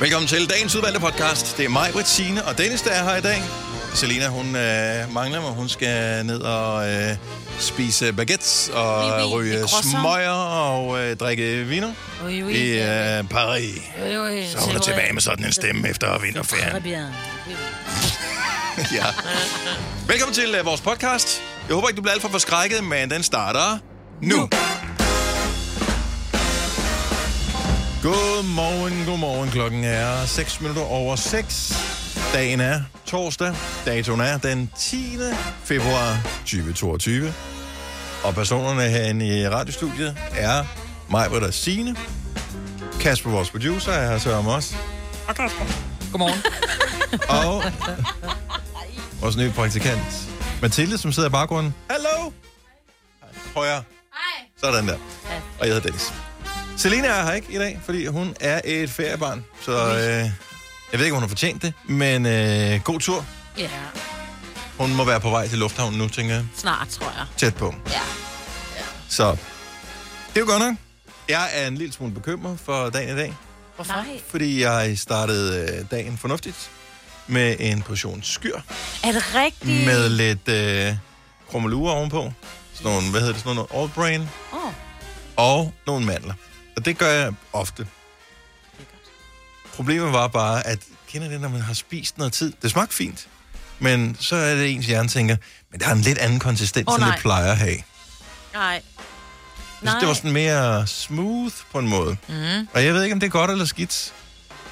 Velkommen til dagens udvalgte podcast. Det er mig, Britt Signe og Dennis, der er her i dag. Selina, hun øh, mangler mig. Hun skal ned og øh, spise baguettes og Oui, oui, ryge smøger og øh, drikke viner Oui, oui. i øh, Paris. Oui, oui, Så hun er tilbage med sådan en stemme efter vinterferien. ja. Velkommen til uh, vores podcast. Jeg håber ikke, du bliver alt for forskrækket, men den starter nu. Godmorgen, godmorgen. Klokken er 6 minutter over 6. Dagen er torsdag. Datoen er den 10. februar 2022. Og personerne herinde i radiostudiet er mig, Britta Signe. Kasper, vores producer, er her så om os. Godmorgen. Og vores nye praktikant, Mathilde, som sidder i baggrunden. Hallo! Højre. Hej. Sådan der. Og jeg hedder Dennis. Selina er her ikke i dag, fordi hun er et feriebarn. Så øh, jeg ved ikke, om hun har fortjent det, men øh, god tur. Ja, Hun må være på vej til lufthavnen nu, tænker jeg. snart, tror jeg. Tæt på. Ja. Så det er jo godt nok. Jeg er en lille smule bekymret for dagen i dag, Hvorfor? Nej. fordi jeg startede øh, dagen fornuftigt med en portion skyr. Er det rigtigt? med lidt øh, krummelure ovenpå. Sådan nogle, hvad hedder det, sådan noget all brain. Åh, oh, Og nogle mandler. Og det gør jeg ofte. Problemet var bare, at kender det, når man har spist noget tid. Det smagte fint. Men så er det ens hjerne tænker, men det har en lidt anden konsistens, oh, end nej. det plejer at have. nej. Jeg synes, det var sådan mere smooth på en måde. Mm. Og jeg ved ikke, om det er godt eller skidt.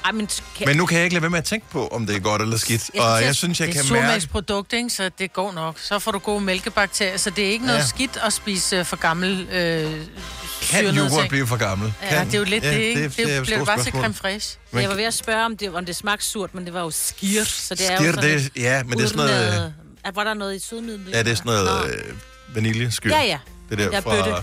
Ej, men... Kan... Men nu kan jeg ikke lade være med at tænke på, om det er godt eller skidt. Jeg Og synes, jeg synes, jeg Det er kan mærke... surmælksprodukt, ikke? så det går nok. Så får du gode mælkebakterier, så det er ikke noget Ja. skidt at spise øh, for gammel øh, Kan yoghurt blive for gammel? Ja, kan, det er jo lidt det, ikke? Det, det, er et bliver stort bare spørgsmål. creme fraiche. Men- Jeg var ved at spørge, om det, om det smagte surt, men det var jo skir, så det er jo sådan det, ja, men det er sådan noget... øh, Var der noget i sødmiddel? Ja, det er sådan noget øh, vaniljeskyld. Ja, ja. Det der Ja, fra... bøtte.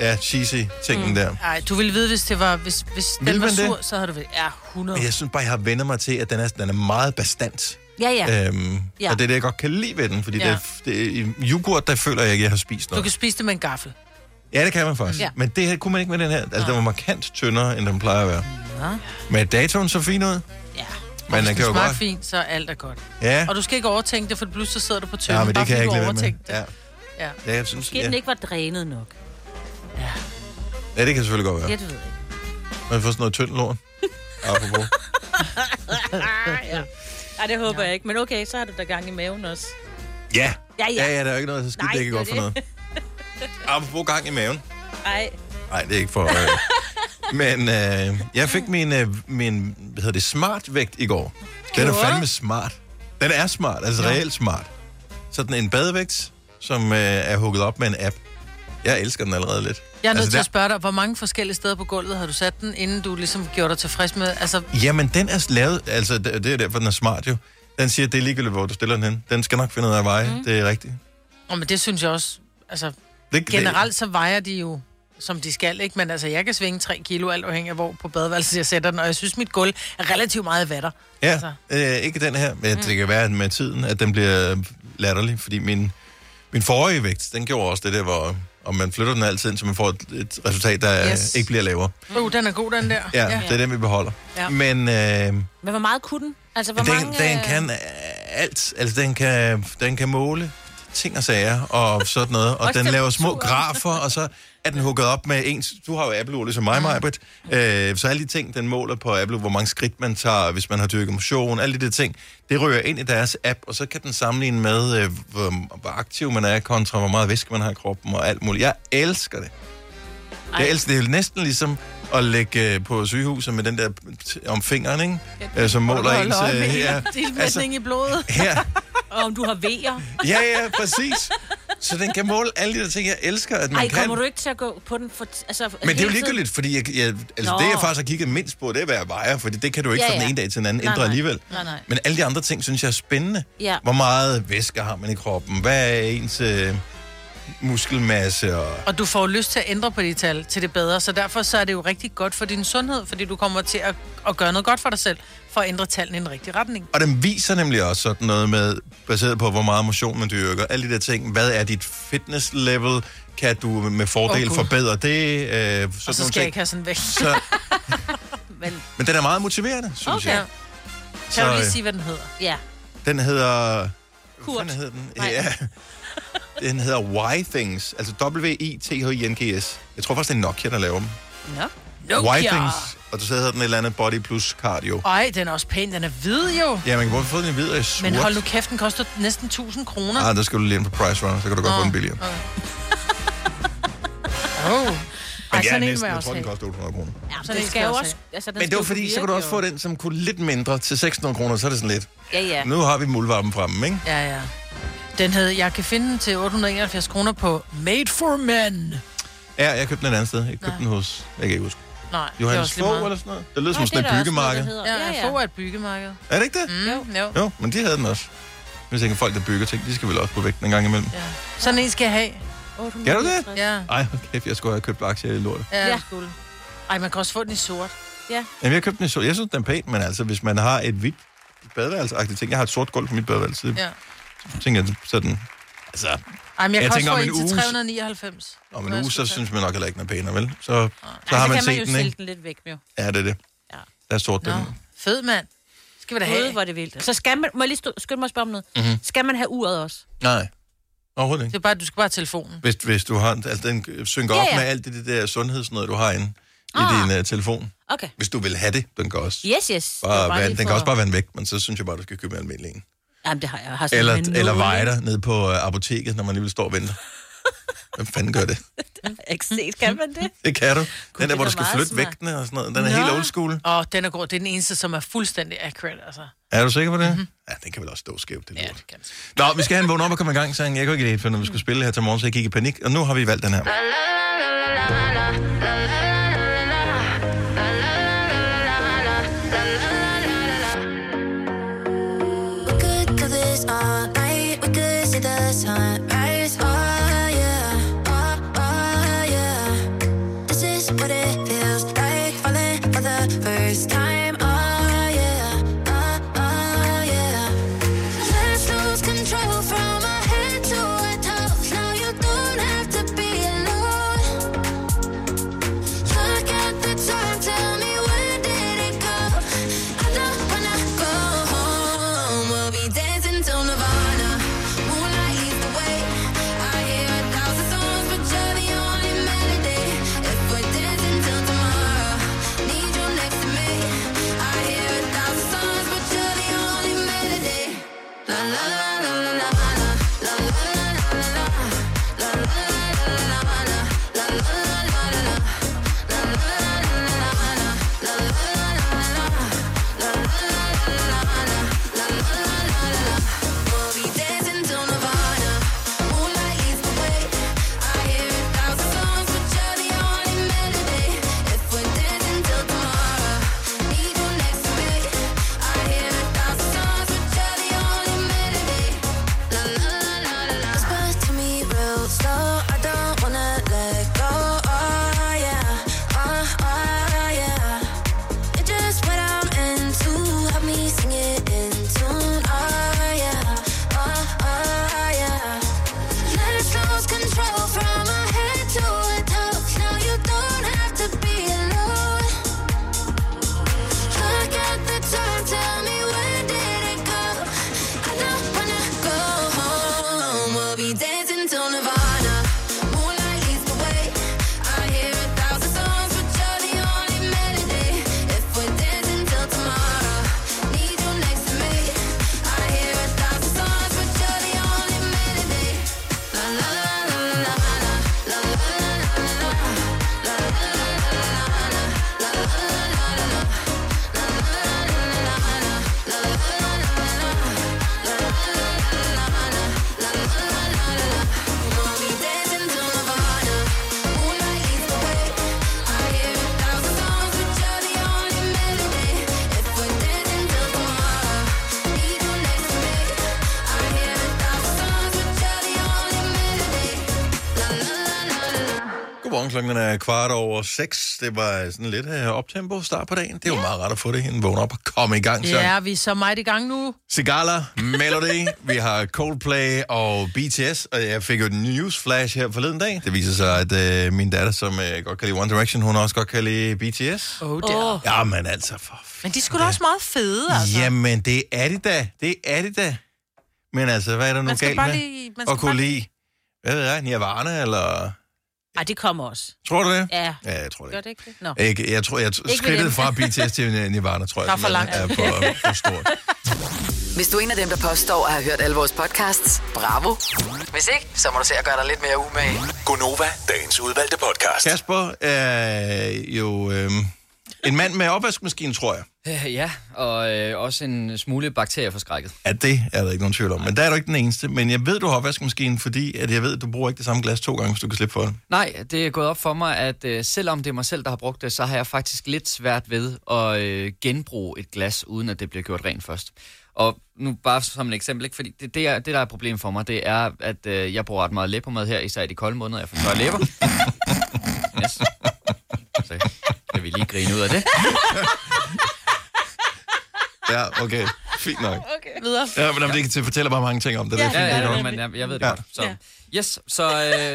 Ja, cheesy tingen mm. der. Nej, du ville vide, hvis det var, hvis, hvis den var det? sur, så havde du vel, ja, 100. Men jeg synes bare, jeg har vendt mig til, at den er, den er meget bastant. Ja, ja. Øhm, Ja. Og det er det, jeg godt kan lide ved den, fordi Ja. ja. det, er- det, i yoghurt, der føler jeg ikke, jeg har spist Du noget. kan spise det med en gaffel. Ja, det kan man faktisk. Ja. Ja. Men det her kunne man ikke med den her. Altså, den var markant tyndere, end den plejer at være. Ja. Men datoen så fin ud. ja. Men den kan jo godt... fint, så er alt er godt. Ja, Og du skal ikke overtænke det, for pludselig sidder du på tønden. ja men det bare kan jeg ikke lade være med. Ja. det. Ja. ja, jeg synes... Måske Ja. den ikke var drænet nok. ja, det kan selvfølgelig godt være. Ja, det ved jeg ikke. Man får sådan noget tyndt lort. Apropos. ja. Ej, det håber jeg ikke. Men okay, så har du da gang i maven også. Ja. Ja, ja. Ja, ja, der er jo ikke noget, så skidt, Nej, det ikke det godt for det. noget. Apropos gang i maven. Ej. Nej, det er ikke for... Øh. Men øh, jeg fik min, øh, min hvad hedder det, smartvægt i går. Den er fandme smart. Den er smart, altså reelt smart. Sådan en badevægt, som øh, er hugget op med en app. Jeg elsker den allerede lidt. Jeg er nødt Altså, til der- at spørge dig, hvor mange forskellige steder på gulvet har du sat den, inden du ligesom gjorde dig tilfreds med... Altså, Jamen, den er lavet... Altså, det er derfor, den er smart jo. Den siger, det er ligegyldigt, hvor du stiller den hen. Den skal nok finde ud af veje. Mm. Det er rigtigt. oh, men det synes jeg også... Altså, Det, generelt så vejer de jo, som de skal, ikke? Men altså, jeg kan svinge 3 kilo, alt afhængig af hvor på badeværelset jeg sætter den, og jeg synes, mit gulv er relativt meget vatter. Ja, Altså. øh, ikke den her, men mm. det kan være med tiden, at den bliver latterlig, fordi min, min forrige vægt, den gjorde også det der, hvor om man flytter den altid, så man får et, et resultat, der Yes. ikke bliver lavere. Uh, den er god, den der. Ja, ja, det er den, vi beholder. Ja. Men øh, Men hvor meget kunne den? Altså, hvor den, mange... den øh, kan øh, alt. Altså, den kan, den kan måle ting og sager og sådan noget. Og den laver små grafer, og så er den hugget op med ens... Du har jo Apple-ur, ligesom mig, Majbrit. Øh, så alle de ting, den måler på Apple, hvor mange skridt man tager, hvis man har dyrket motion, alle de der ting, det rører ind i deres app, og så kan den sammenligne med, øh, hvor, hvor aktiv man er, kontra hvor meget væske man har i kroppen og alt muligt. Jeg elsker det. Jeg elsker det. Det er næsten ligesom at lægge øh, på sygehuset med den der om fingeren, ikke? Øh, som måler ens... Øh, her, tilmætning altså, i blodet. her, Og om du har vejer. Ja, ja, præcis. Så den kan måle alle de der ting, jeg elsker, at man Ej, kan. kommer du ikke til at gå på den for... Altså, Men det er jo ligegyldigt, fordi jeg, jeg, altså Nå. det, jeg faktisk har kigget mindst på, det er, hvad jeg vejer, fordi det kan du ikke Ja, fra den ja. ene dag til den anden Nej, ændre nej. alligevel. Nej, nej. Men alle de andre ting, synes jeg er spændende. Ja. Hvor meget væske har man i kroppen? Hvad er ens øh, muskelmasse? Og... Og du får lyst til at ændre på de tal til det bedre, så derfor så er det jo rigtig godt for din sundhed, fordi du kommer til at, at gøre noget godt for dig selv, for at ændre tallene i en rigtig retning. Og den viser nemlig også sådan noget med, baseret på, hvor meget motion man dyrker, alle de der ting. Hvad er dit fitness level? Kan du med fordel Gud. forbedre det? Øh, sådan Og så nogle skal jeg ting. ikke have sådan vægt. Så, Men Men den er meget motiverende, synes Okay. jeg. Kan du øh, lige sige, hvad den hedder? ja, Den hedder... Kurt. Hvad hed den? Nej. Ja. Den hedder Why Things, altså W-I-T-H-I-N-G-S. Jeg tror faktisk, det er Nokia, der laver dem. nå. Why Things, og så hedder den et eller andet Body Plus Cardio. Ej, den er også pæn. Den er hvid jo. Ja, man kan både få den i hvid og i sort. Men hold nu kæft, den koster næsten 1000 kroner. Ah, der skal du lige ind på Price Runner, så kan du godt få den billigere. Oh. Men Ej, ja, sådan en må næsten. jeg tror, den koster 800 kroner. Ja, Så det det skal skal jo også. Altså, den Men det var fordi, så kan du også jo. få den, som kunne lidt mindre til 600 kroner, så er det sådan lidt. Ja, ja. Nu har vi muldvarpen fremme, ikke? Ja, ja. Den hed, jeg kan finde den til 871 kroner på Made for Men. Ja, jeg købte den et andet sted. Jeg købte Nej. den hos, jeg kan ikke huske, Nej, det er Johannes lige Fogh meget. eller sådan noget. Det lyder som sådan det et er byggemarked. Ja, ja, Fogh er et byggemarked. Er det ikke det? Mm, jo. Jo, men de havde den også. Hvis ikke folk, der bygger ting, de skal vel også på vægten en gang imellem. Ja. Sådan en skal jeg have. Gør du det? Ja, Ej, kæft, jeg skulle have købt aktier i lortet. ja, Ja. ja. skulle. Ej, man kan også få den i sort. Jamen, jeg har købt den i sort. Jeg synes, den er pæn, men altså, hvis man har et hvidt badeværelse ting. Jeg har et sort gulv på mit badeværelse. Ja. Så tænker jeg sådan, altså, Ej, men jeg, Jeg kan tænker, også om få en en til uge- 399. om en uge, så synes man nok heller ikke, den er pænere, vel? Så, så Ej, har så man kan man set jo den, ikke? den lidt væk, jo. Ja, det er det. Ja. Der er sort, Nå, den. fed mand. Skal vi da Gud, have? hvor er det vildt. Så skal man... Må jeg lige stå, skynde mig at spørge om noget? Mhm. Skal man have uret også? Nej, overhovedet Det ikke. er bare, du skal bare have telefonen. Hvis, hvis du har, altså den synker Ja, op ja. med alt det, det der sundhedsnød, du har inde i Ah. din uh, telefon. Okay. Hvis du vil have det, den kan også. Yes, yes. Det Bare, bare den for- kan også bare være væk, men så synes jeg bare, du skal købe en almindelig en. Jamen, det har jeg. jeg har Eller, eller nåle. veje dig ned på uh, apoteket, når man alligevel står og venter. Hvem fanden gør det? Har ikke set, kan man det? Det kan du. Den der, det hvor er du skal flytte vægtene og sådan noget. Den er Nå. helt old school. Åh, den er god. Det er den eneste, som er fuldstændig accurate, altså. Er du sikker på det? Mm-hmm. Ja, den kan vel også stå skævt, det Ja, lort. det kan Nå, vi skal have en vågen op og komme i gang, sang. Jeg kunne ikke lide, når vi skulle spille her til morgen, så jeg gik i panik. Og nu har vi valgt den her. last time. Det var sådan lidt uh, optempo start på dagen. Det er jo meget rart at få det hen, vågne op og komme i gang. Så. Ja, vi er så meget i gang nu. Sigala, Melody, vi har Coldplay og BTS, og jeg fik jo et newsflash her forleden dag. Det viser sig, at uh, min datter, som uh, godt kan lide One Direction, hun også godt kan lide BTS. Oh, der. Åh, Ja, men altså, for Men de skulle da også meget fede, altså. Jamen, det er de da. Det er de da. Men altså, hvad er der nu Man skal galt bare med lige- man skal at kunne bare lide? Hvad ved jeg, Nirvana, eller... Ej, det kommer også. Tror du det? Ja. Ja, jeg tror det Gør ikke. det ikke det? Nå. Ikke, jeg tror, jeg ved skridtet fra BTS til Nirvana, tror jeg. Der er for langt. Er for, for stort. Hvis du er en af dem, der påstår at have hørt alle vores podcasts, bravo. Hvis ikke, så må du se at gøre dig lidt mere umage. Gonova, dagens udvalgte podcast. Kasper er jo øh, en mand med opvaskemaskine, tror jeg. Øh, Ja, og øh, også en smule bakterieforskrækket. Ja, det er der ikke nogen tvivl om. Men der er du ikke den eneste. Men jeg ved, du har opvaskemaskine, fordi at jeg ved, at du bruger ikke det samme glas to gange, hvis du kan slippe for det. Nej, det er gået op for mig, at øh, selvom det er mig selv, der har brugt det, så har jeg faktisk lidt svært ved at øh, genbruge et glas, uden at det bliver gjort rent først. Og nu bare som et eksempel, ikke? fordi det, det, er, det, der er et problem for mig, det er, at øh, jeg bruger ret meget læbermad her, især i de kolde måneder, jeg får tørre læber. Grine ud af det. Ja, okay. Fint nok. Okay. Videre. Ja, men jamen, det kan fortælle bare mange ting om det. det er Ja, fint, Ja, det er ja, godt. men jeg, jeg ved det Ja. ja. godt. Så. Ja. Yes, så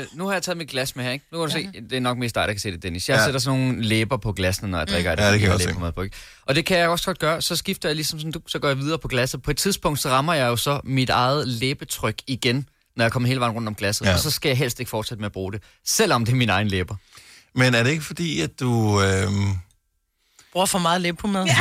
øh, nu har jeg taget mit glas med her, ikke? Nu kan du se, det er nok mest dig, der kan se det, Dennis. Jeg Ja. ja. sætter sådan nogle læber på glassene, når jeg drikker af det. Ja, det kan jeg se. læbermad på, ikke? Og det kan jeg også godt gøre. Så skifter jeg ligesom sådan, du, så går jeg videre på glasset. På et tidspunkt, så rammer jeg jo så mit eget læbetryk igen, når jeg kommer hele vejen rundt om glasset. Ja. Ja. Og så skal jeg helst ikke fortsætte med at bruge det, selvom det er min egen læber. Men er det ikke fordi, at du... Øh... Bruger for meget læb på mad. Ja,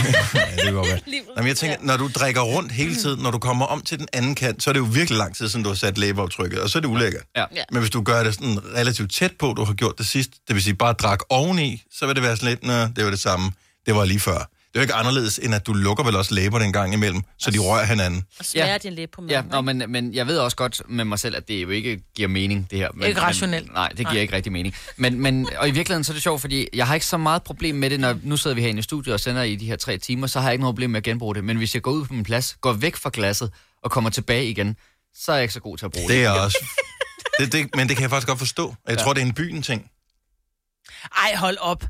det godt. Jamen, jeg tænker, når du drikker rundt hele tiden, når du kommer om til den anden kant, så er det jo virkelig lang tid siden, du har sat læbeoptrykket, og så er det ulækkert. Ja. Ja. Men hvis du gør det sådan relativt tæt på, du har gjort det sidst, det vil sige bare drak oveni, så vil det være sådan lidt, Nå, det var det samme, det var lige før. Det er jo ikke anderledes, end at du lukker vel også læberne en gang imellem, så de rører hinanden. Og smager Ja. din læb på Ja, maden. nå, men, men jeg ved også godt med mig selv, at det jo ikke giver mening, det her. Men, Ikke rationelt. Men, nej, det giver Nej. ikke rigtig mening. Men, men, og i virkeligheden så er det sjovt, fordi jeg har ikke så meget problem med det, når nu sidder vi herinde i studiet og sender i de her tre timer, så har jeg ikke noget problem med at genbruge det. Men hvis jeg går ud på min plads, går væk fra glasset og kommer tilbage igen, så er jeg ikke så god til at bruge det. Det er også... Det, det, men det kan jeg faktisk godt forstå. Jeg ja. tror, det er en byen ting. Ej, hold op.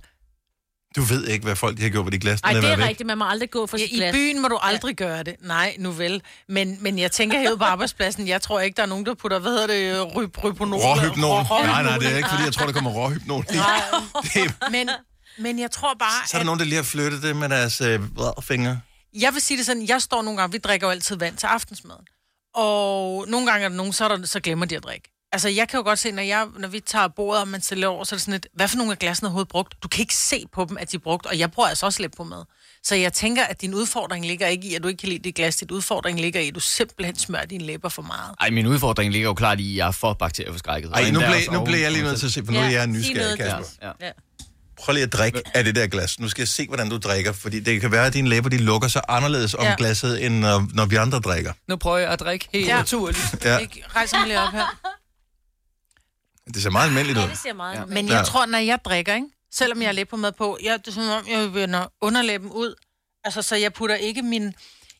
Du ved ikke, hvad folk de har gjort ved de glas, Ej, der det er væk. rigtigt. Man må aldrig gå for Ja, sit I glas. byen må du aldrig ja. gøre det. Nej, nu vel. Men, men jeg tænker herude på arbejdspladsen, jeg tror ikke, der er nogen, der putter, hvad hedder det, ryb, ryponol? Råhypnol. Rå- Nej, nej, det er ikke, fordi jeg tror, der kommer råhypnol. Det er, Men, men jeg tror bare, så er der at nogen, der lige har flyttet det med deres øh, fingre. jeg vil sige det sådan, jeg står nogle gange, vi drikker jo altid vand til aftensmaden. Og nogle gange er der nogen, så, er der, så glemmer de at drikke. Altså, jeg kan jo godt se, når, jeg, når vi tager bordet, og man stiller over, så er det sådan et, hvad for nogle af glassene er overhovedet brugt? Du kan ikke se på dem, at de er brugt, og jeg bruger altså også lidt på mad. Så jeg tænker, at din udfordring ligger ikke i, at du ikke kan lide dit glas. Dit udfordring ligger i, at du simpelthen smører dine læber for meget. Ej, min udfordring ligger jo klart i, at jeg er for bakterieforskrækket. Ej, nu blev, nu blev jeg lige nødt til at se, for nu er jeg sig nysgerrig, Kasper. Ja. Ja. Prøv lige at drikke af det der glas. Nu skal jeg se, hvordan du drikker, fordi det kan være, at dine læber de lukker så anderledes om Ja. glasset, end når, når vi andre drikker. Nu prøver jeg at drikke helt Ja. ja. naturligt. Ja, Ja. Ikke? Rejser mig lige op her. Det ser meget almindeligt Ja, ud. det ser meget Ja. ja. Men Ja. jeg tror, når jeg drikker, ikke? selvom jeg har læb på mad på, jeg, det er som om, jeg vender underlæben ud. Altså, så jeg putter ikke min...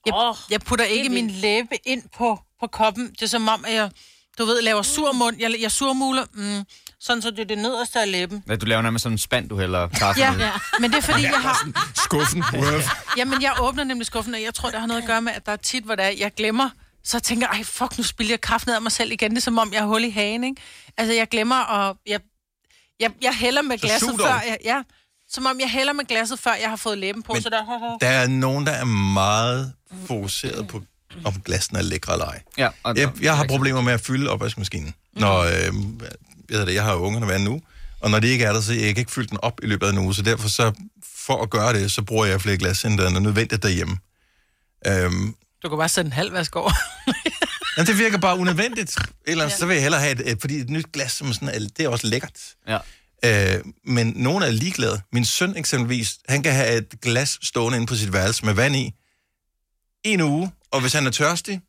Jeg, oh, jeg putter ikke min læbe ind på, på koppen. Det er som om, at jeg, du ved, laver surmund. Jeg, jeg surmuler, mm, sådan så det er det nederste af læben. Ja, du laver nærmest sådan en spand, du hælder kaffe Ja, ja, men det er fordi, jeg har... Skuffen. Jamen, jeg åbner nemlig skuffen, og jeg tror, det har noget at gøre med, at der er tit, hvor det er, jeg glemmer, så tænker jeg, ej, fuck, nu spiller jeg kaffe ned af mig selv igen. Det er som om, jeg har hul i hagen, ikke? Altså, jeg glemmer, og jeg, jeg, jeg hælder med Så glasset før, jeg, ja, som om jeg hælder med glasset, før jeg har fået læben på, Men- så der... Der er nogen, der er meget fokuseret på, om glassene er lækre eller ej. Ja, og, Jeg, jeg har problemer med at fylde opvaskemaskinen. Når, øh, jeg, ved det, jeg har ungerne hver nu, og når de ikke er der, så jeg kan ikke fylde den op i løbet af en uge, så derfor så, for at gøre det, så bruger jeg flere glas, end der er nødvendigt derhjemme. Øhm, Du kan bare sætte en halv vask over. men det virker bare unødvendigt. Ellers så vil jeg hellere have et, et, fordi et nyt glas, som sådan, er- det er også lækkert. ja. Øh, men nogen er ligeglade. Min søn eksempelvis, han kan have et glas stående inde på sit værelse med vand i, i en uge, og hvis han er tørstig,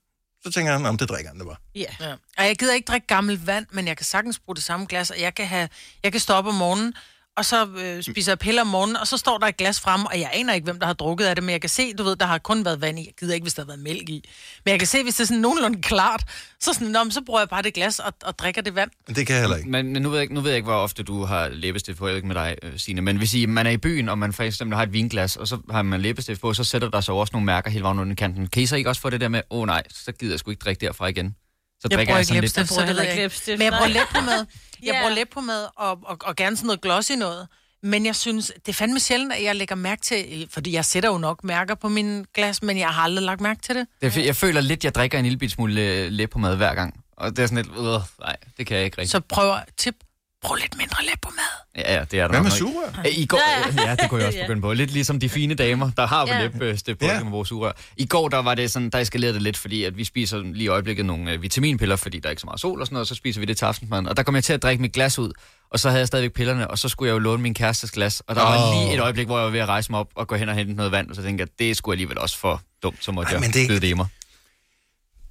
så tænker han, om det drikker han det bare. Ja. Ja. Og jeg gider ikke drikke gammelt vand, men jeg kan sagtens bruge det samme glas, og jeg kan, have, jeg kan stå op om morgenen, og så øh, spiser jeg piller om morgenen, og så står der et glas frem, og jeg aner ikke, hvem der har drukket af det, men jeg kan se, du ved, der har kun været vand i. Jeg gider ikke, hvis der har været mælk i. Men jeg kan se, hvis det er sådan nogenlunde klart, så, sådan, nå, så bruger jeg bare det glas og, og drikker det vand. Det kan jeg heller ikke. Men men nu ved, jeg, ikke- nu ved jeg ikke, hvor ofte du har læbestift på, ikke med dig, øh, Signe. Men hvis I, man er i byen, og man for eksempel har et vinglas, og så har man læbestift på, så sætter der sig også nogle mærker hele vejen under kanten. Kan I så ikke også få det der med, åh oh, nej, så gider jeg sgu ikke drikke derfra igen? Så Jeg drikker bruger jeg ikke sådan lidt. så bruger ikke. ikke læbestift, Men jeg bruger læbpomade. Jeg bruger læbpomade og, og, og gerne sådan noget glossy noget. Men jeg synes, det er fandme sjældent, at jeg lægger mærke til, fordi jeg sætter jo nok mærker på min glas, men jeg har aldrig lagt mærke til det. Det er, jeg føler lidt, jeg drikker en lille bit smule øh, læbpomade hver gang. Og det er sådan lidt, øh, nej, det kan jeg ikke rigtig. Så prøv tip, brug lidt mindre læbpomade. Ja, ja, det er der Hvad med sugerør? I går, Ja, det kunne jeg også begynde på. Lidt ligesom de fine damer, der har Ja. ja. læbestift på, Ja. med vores sugerør. I går, der var det sådan, der eskalerede det lidt, fordi at vi spiser lige i øjeblikket nogle øh, vitaminpiller, fordi der er ikke så meget sol og sådan noget, og så spiser vi det til aftensmaden. Og der kom jeg til at drikke mit glas ud, og så havde jeg stadigvæk pillerne, og så skulle jeg jo låne min kærestes glas. Og der oh. var lige et øjeblik, hvor jeg var ved at rejse mig op og gå hen og hente noget vand, og så tænkte jeg, det skulle alligevel også for dumt, så måtte Ej, jeg men det- det... det i mig.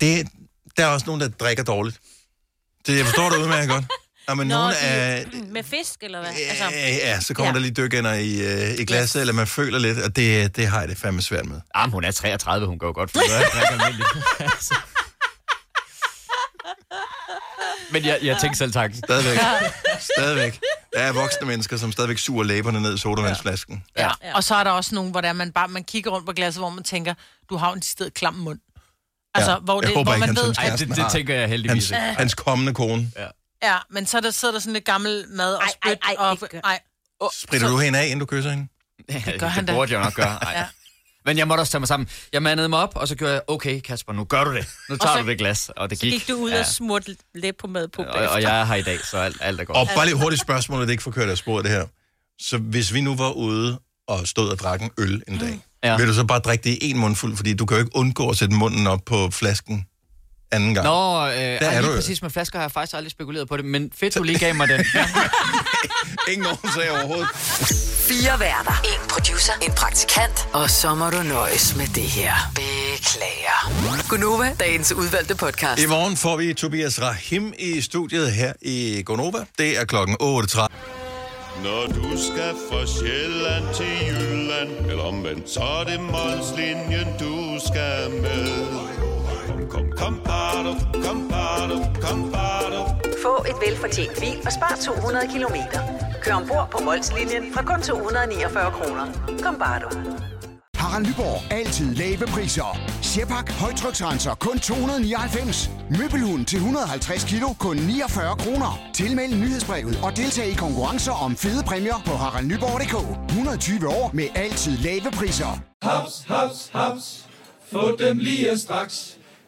Det, der er også nogen, der drikker dårligt. Det, jeg forstår det udmærket godt. Ja, men Nå, nogle de- af... Med fisk, eller hvad? Altså, Altså, ja, så kommer ja. Ja. der lige dykænder i, øh, i glasset, yes. eller man føler lidt, og det, det har jeg det fandme svært med. Ah, men hun er 33, hun går godt for det. Jeg. Men jeg, jeg tænkte selv tanken. Stadigvæk. stadigvæk. Der er voksne mennesker, som stadigvæk suger læberne ned i sodavandsflasken. Ja. Ja. ja. Og så er der også nogen, hvor der man bare man kigger rundt på glasset, hvor man tænker, du har en sted klam mund. Altså, Ja. hvor, Jeg det, håber hvor ikke, man han ved... Ej, det, det tænker jeg heldigvis Hans, ikke. hans kommende kone. Ja, men så er der, sidder der sådan lidt gammel mad og Ej, ej, spyt. ej, og, ikke ej. Oh, Spritter du hende af, inden du kysser hende? Det, gør han det da. burde jeg nok gøre. Ej. Ja. Men jeg måtte også tage mig sammen. Jeg mandede mig op, og så gjorde jeg, okay Kasper, nu gør du det. Nu tager så- du det glas. Og det så gik. gik du ud og smurte læb på mad på og, og jeg er her i dag, så alt, alt er godt. Og bare lige hurtigt spørgsmål, at det ikke får kørt af sporet, det her. Så hvis vi nu var ude og stod og drak en øl en dag, ja. Ja. vil du så bare drikke det i en mundfuld, fordi du kan jo ikke undgå at sætte munden op på flasken anden gang. Nå, øh, er ej, du lige præcis med flasker har jeg faktisk aldrig spekuleret på det, men fedt, du lige gav mig den. Ingen sagde overhovedet. Fire værter. En producer. En praktikant. Og så må du nøjes med det her. Beklager. Gunova, dagens udvalgte podcast. I morgen får vi Tobias Rahim i studiet her i Gonova. Det er klokken 8.30. Når du skal fra Sjælland til Jylland Eller omvendt, så er det Molslinjen, du skal med Kom, kom, kom, bado, kom, bado, kom, bado. Få et velfortjent bil og spar 200 kilometer. Kør ombord på Molslinjen fra kun 249 kroner. Kom bare du. Harald Nyborg. Altid lave priser. Sjehpak. Højtryksrenser. Kun 299. Møbelhund til 150 kilo. Kun 49 kroner. Tilmeld nyhedsbrevet og deltag i konkurrencer om fede præmier på haraldnyborg.dk. 120 år med altid lave priser. Haps, haps, haps. Få dem lige straks.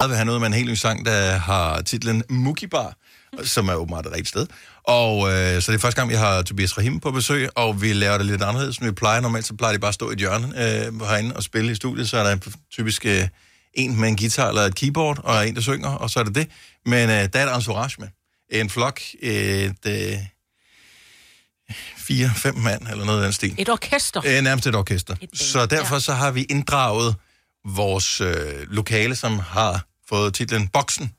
Jeg vil have noget med en helt ny sang, der har titlen Mookie Bar, som er åbenbart et rigtigt sted. Og øh, så det er første gang, vi har Tobias Rahim på besøg, og vi laver det lidt anderledes, end vi plejer. Normalt så plejer de bare at stå i et hjørne øh, herinde og spille i studiet, så er der typisk øh, en med en guitar eller et keyboard, og en, der synger, og så er det det. Men øh, der er der entourage med. En flok, et... Øh, fire, fem mand, eller noget af den stil. Et orkester. Øh, nærmest et orkester. Et så derfor ja. så har vi inddraget vores øh, lokale, som har fået titlen Boksen.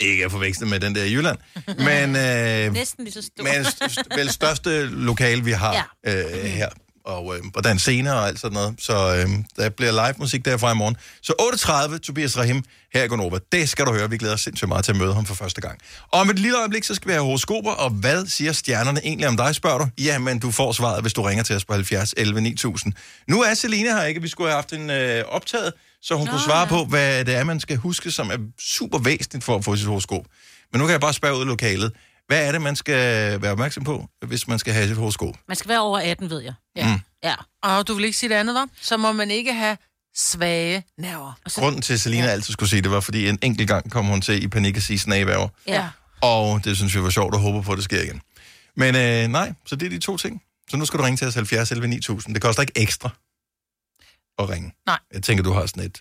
Ikke at forveksle med den der i Jylland, men, øh, Næsten lige så stor. men st- vel største lokale, vi har ja. øh, her. Og, øh, og der er en scene og alt sådan noget. Så øh, der bliver live musik derfra i morgen. Så 8.30, Tobias Rahim her i Gonova. Det skal du høre. Vi glæder os sindssygt meget til at møde ham for første gang. Og om et lille øjeblik, så skal vi have horoskoper. Og hvad siger stjernerne egentlig om dig, spørger du? Jamen, du får svaret, hvis du ringer til os på 70 11 9000. Nu er Selina her ikke. Vi skulle have haft en øh, optaget, så hun Nå, kunne svare på, hvad det er, man skal huske, som er super væsentligt for at få sit horoskop. Men nu kan jeg bare spørge ud i lokalet. Hvad er det, man skal være opmærksom på, hvis man skal have sit horoskop? Man skal være over 18, ved jeg. Ja. Mm. Ja. Og du vil ikke sige det andet, var? Så må man ikke have svage nerver. Grunden til, at Selina ja. altid skulle sige det, var, fordi en enkelt gang kom hun til i panik at sige snageværger. Ja. Og det synes vi var sjovt og håber på, at det sker igen. Men øh, nej, så det er de to ting. Så nu skal du ringe til os 70 11 9000. Det koster ikke ekstra at ringe. Nej. Jeg tænker, du har sådan et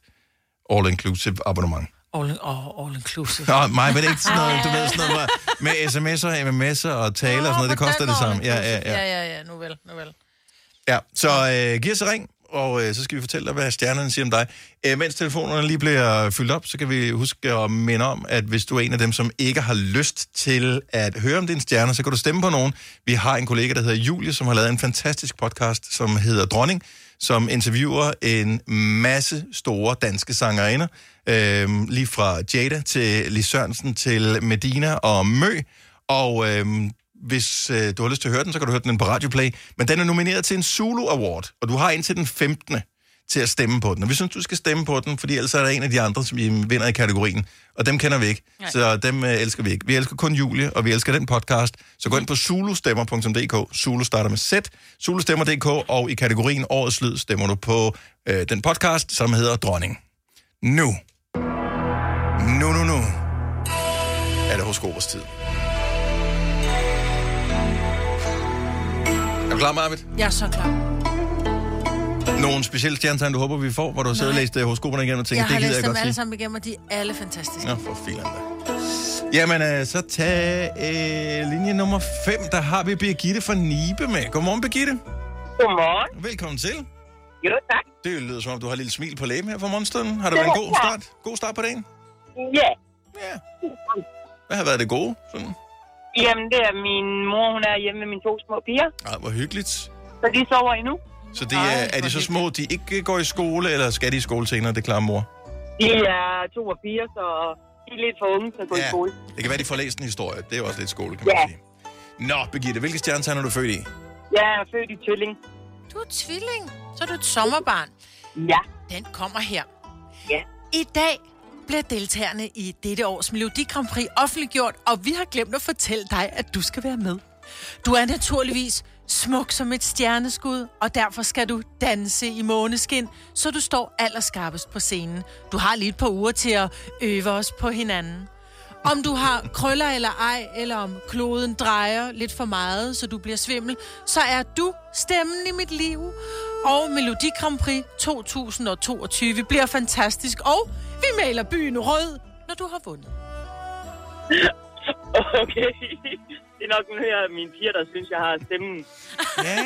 all-inclusive abonnement. All, oh, all inclusive. Nå, mig, men ikke sådan noget, du ved, sådan noget med sms'er, MMS'er og taler og sådan noget, det koster det samme. Ja, ja, ja. Ja, ja, ja, nu vel, nu vel. Ja, så øh, giv os et ring, og øh, så skal vi fortælle dig, hvad stjernerne siger om dig. Øh, mens telefonerne lige bliver fyldt op, så kan vi huske at minde om, at hvis du er en af dem, som ikke har lyst til at høre om dine stjerner, så kan du stemme på nogen. Vi har en kollega, der hedder Julie, som har lavet en fantastisk podcast, som hedder Dronning, som interviewer en masse store danske sangerinder, øh, lige fra Jada til Lis Sørensen til Medina og Mø, og øh, hvis øh, du har lyst til at høre den, så kan du høre den på Radioplay. Men den er nomineret til en Zulu Award, og du har indtil den 15 til at stemme på den. Og vi synes, du skal stemme på den, fordi ellers er der en af de andre, som vinder i kategorien. Og dem kender vi ikke, Nej. så dem øh, elsker vi ikke. Vi elsker kun Julie, og vi elsker den podcast. Så gå ind på zulustemmer.dk. Zulu starter med Z. Zulustemmer.dk, og i kategorien Årets Lyd stemmer du på øh, den podcast, som hedder Dronning. Nu. Nu, nu, nu. Er det horoskopers tid. Er du klar, Marvitt? Jeg er så klar. Nogle specielle stjernetegn, du håber, vi får, hvor du sidder og læst øh, horoskoperne igen og tænker, Jeg har det gider læst jeg dem godt alle sige. sammen igennem, og de er alle fantastiske. Nå, for filan da. Jamen, øh, så tag øh, linje nummer 5. Der har vi Birgitte fra Nibe med. Godmorgen, Birgitte. Godmorgen. Velkommen til. Jo, tak. Det lyder som om, du har et lille smil på læben her for morgenstunden. Har det været en god start? God start på dagen? Ja. Ja. Hvad har været det gode? Sådan. Jamen, det er min mor, hun er hjemme med mine to små piger, Ej, hvor hyggeligt. så de sover endnu. Så det er, er de så små, de ikke går i skole, eller skal de i skole senere? Det klarer mor. De er to og fire, så de er lidt for unge til at gå i skole. Det kan være, de får læst en historie. Det er jo også lidt skole, kan man Ja. sige. Nå, Birgitte, hvilke stjernetegn er du født i? Jeg er født i tvilling. Du er tvilling. Så er du et sommerbarn. Ja. Den kommer her. Ja. I dag bliver deltagerne i dette års Melodi Grand Prix offentliggjort, og vi har glemt at fortælle dig, at du skal være med. Du er naturligvis smuk som et stjerneskud, og derfor skal du danse i måneskin, så du står allerskarpest på scenen. Du har lige et par uger til at øve os på hinanden. Om du har krøller eller ej, eller om kloden drejer lidt for meget, så du bliver svimmel, så er du stemmen i mit liv. Og Melodi Grand Prix 2022 bliver fantastisk, og vi maler byen rød, når du har vundet. Okay. Det er nok nu her mine piger, der synes, jeg har stemmen. Ja,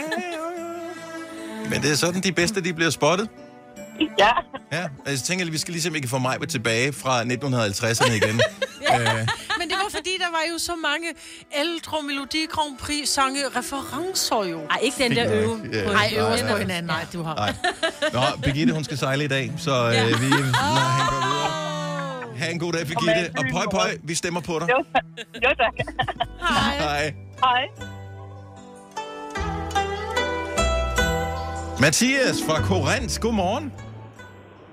Men det er sådan, de bedste, de bliver spottet. Ja. Ja, altså, jeg tænker, at vi skal ligesom ikke få mig tilbage fra 1950'erne igen. øh, det var fordi, der var jo så mange ældre Melodi Grand Prix sange referencer jo. Ej, ikke den der øve. nok. Ja. på Ej, øve os Nej, på nej. hinanden. Nej, du har Nej. Nå, Birgitte, hun skal sejle i dag, så øh, Ja. vi lader hende gå videre. Ha' en god dag, Birgitte. Og pøj, pøj, vi stemmer på dig. Jo, jo tak. Hej. Hej. Hej. Mathias fra Korinth, godmorgen.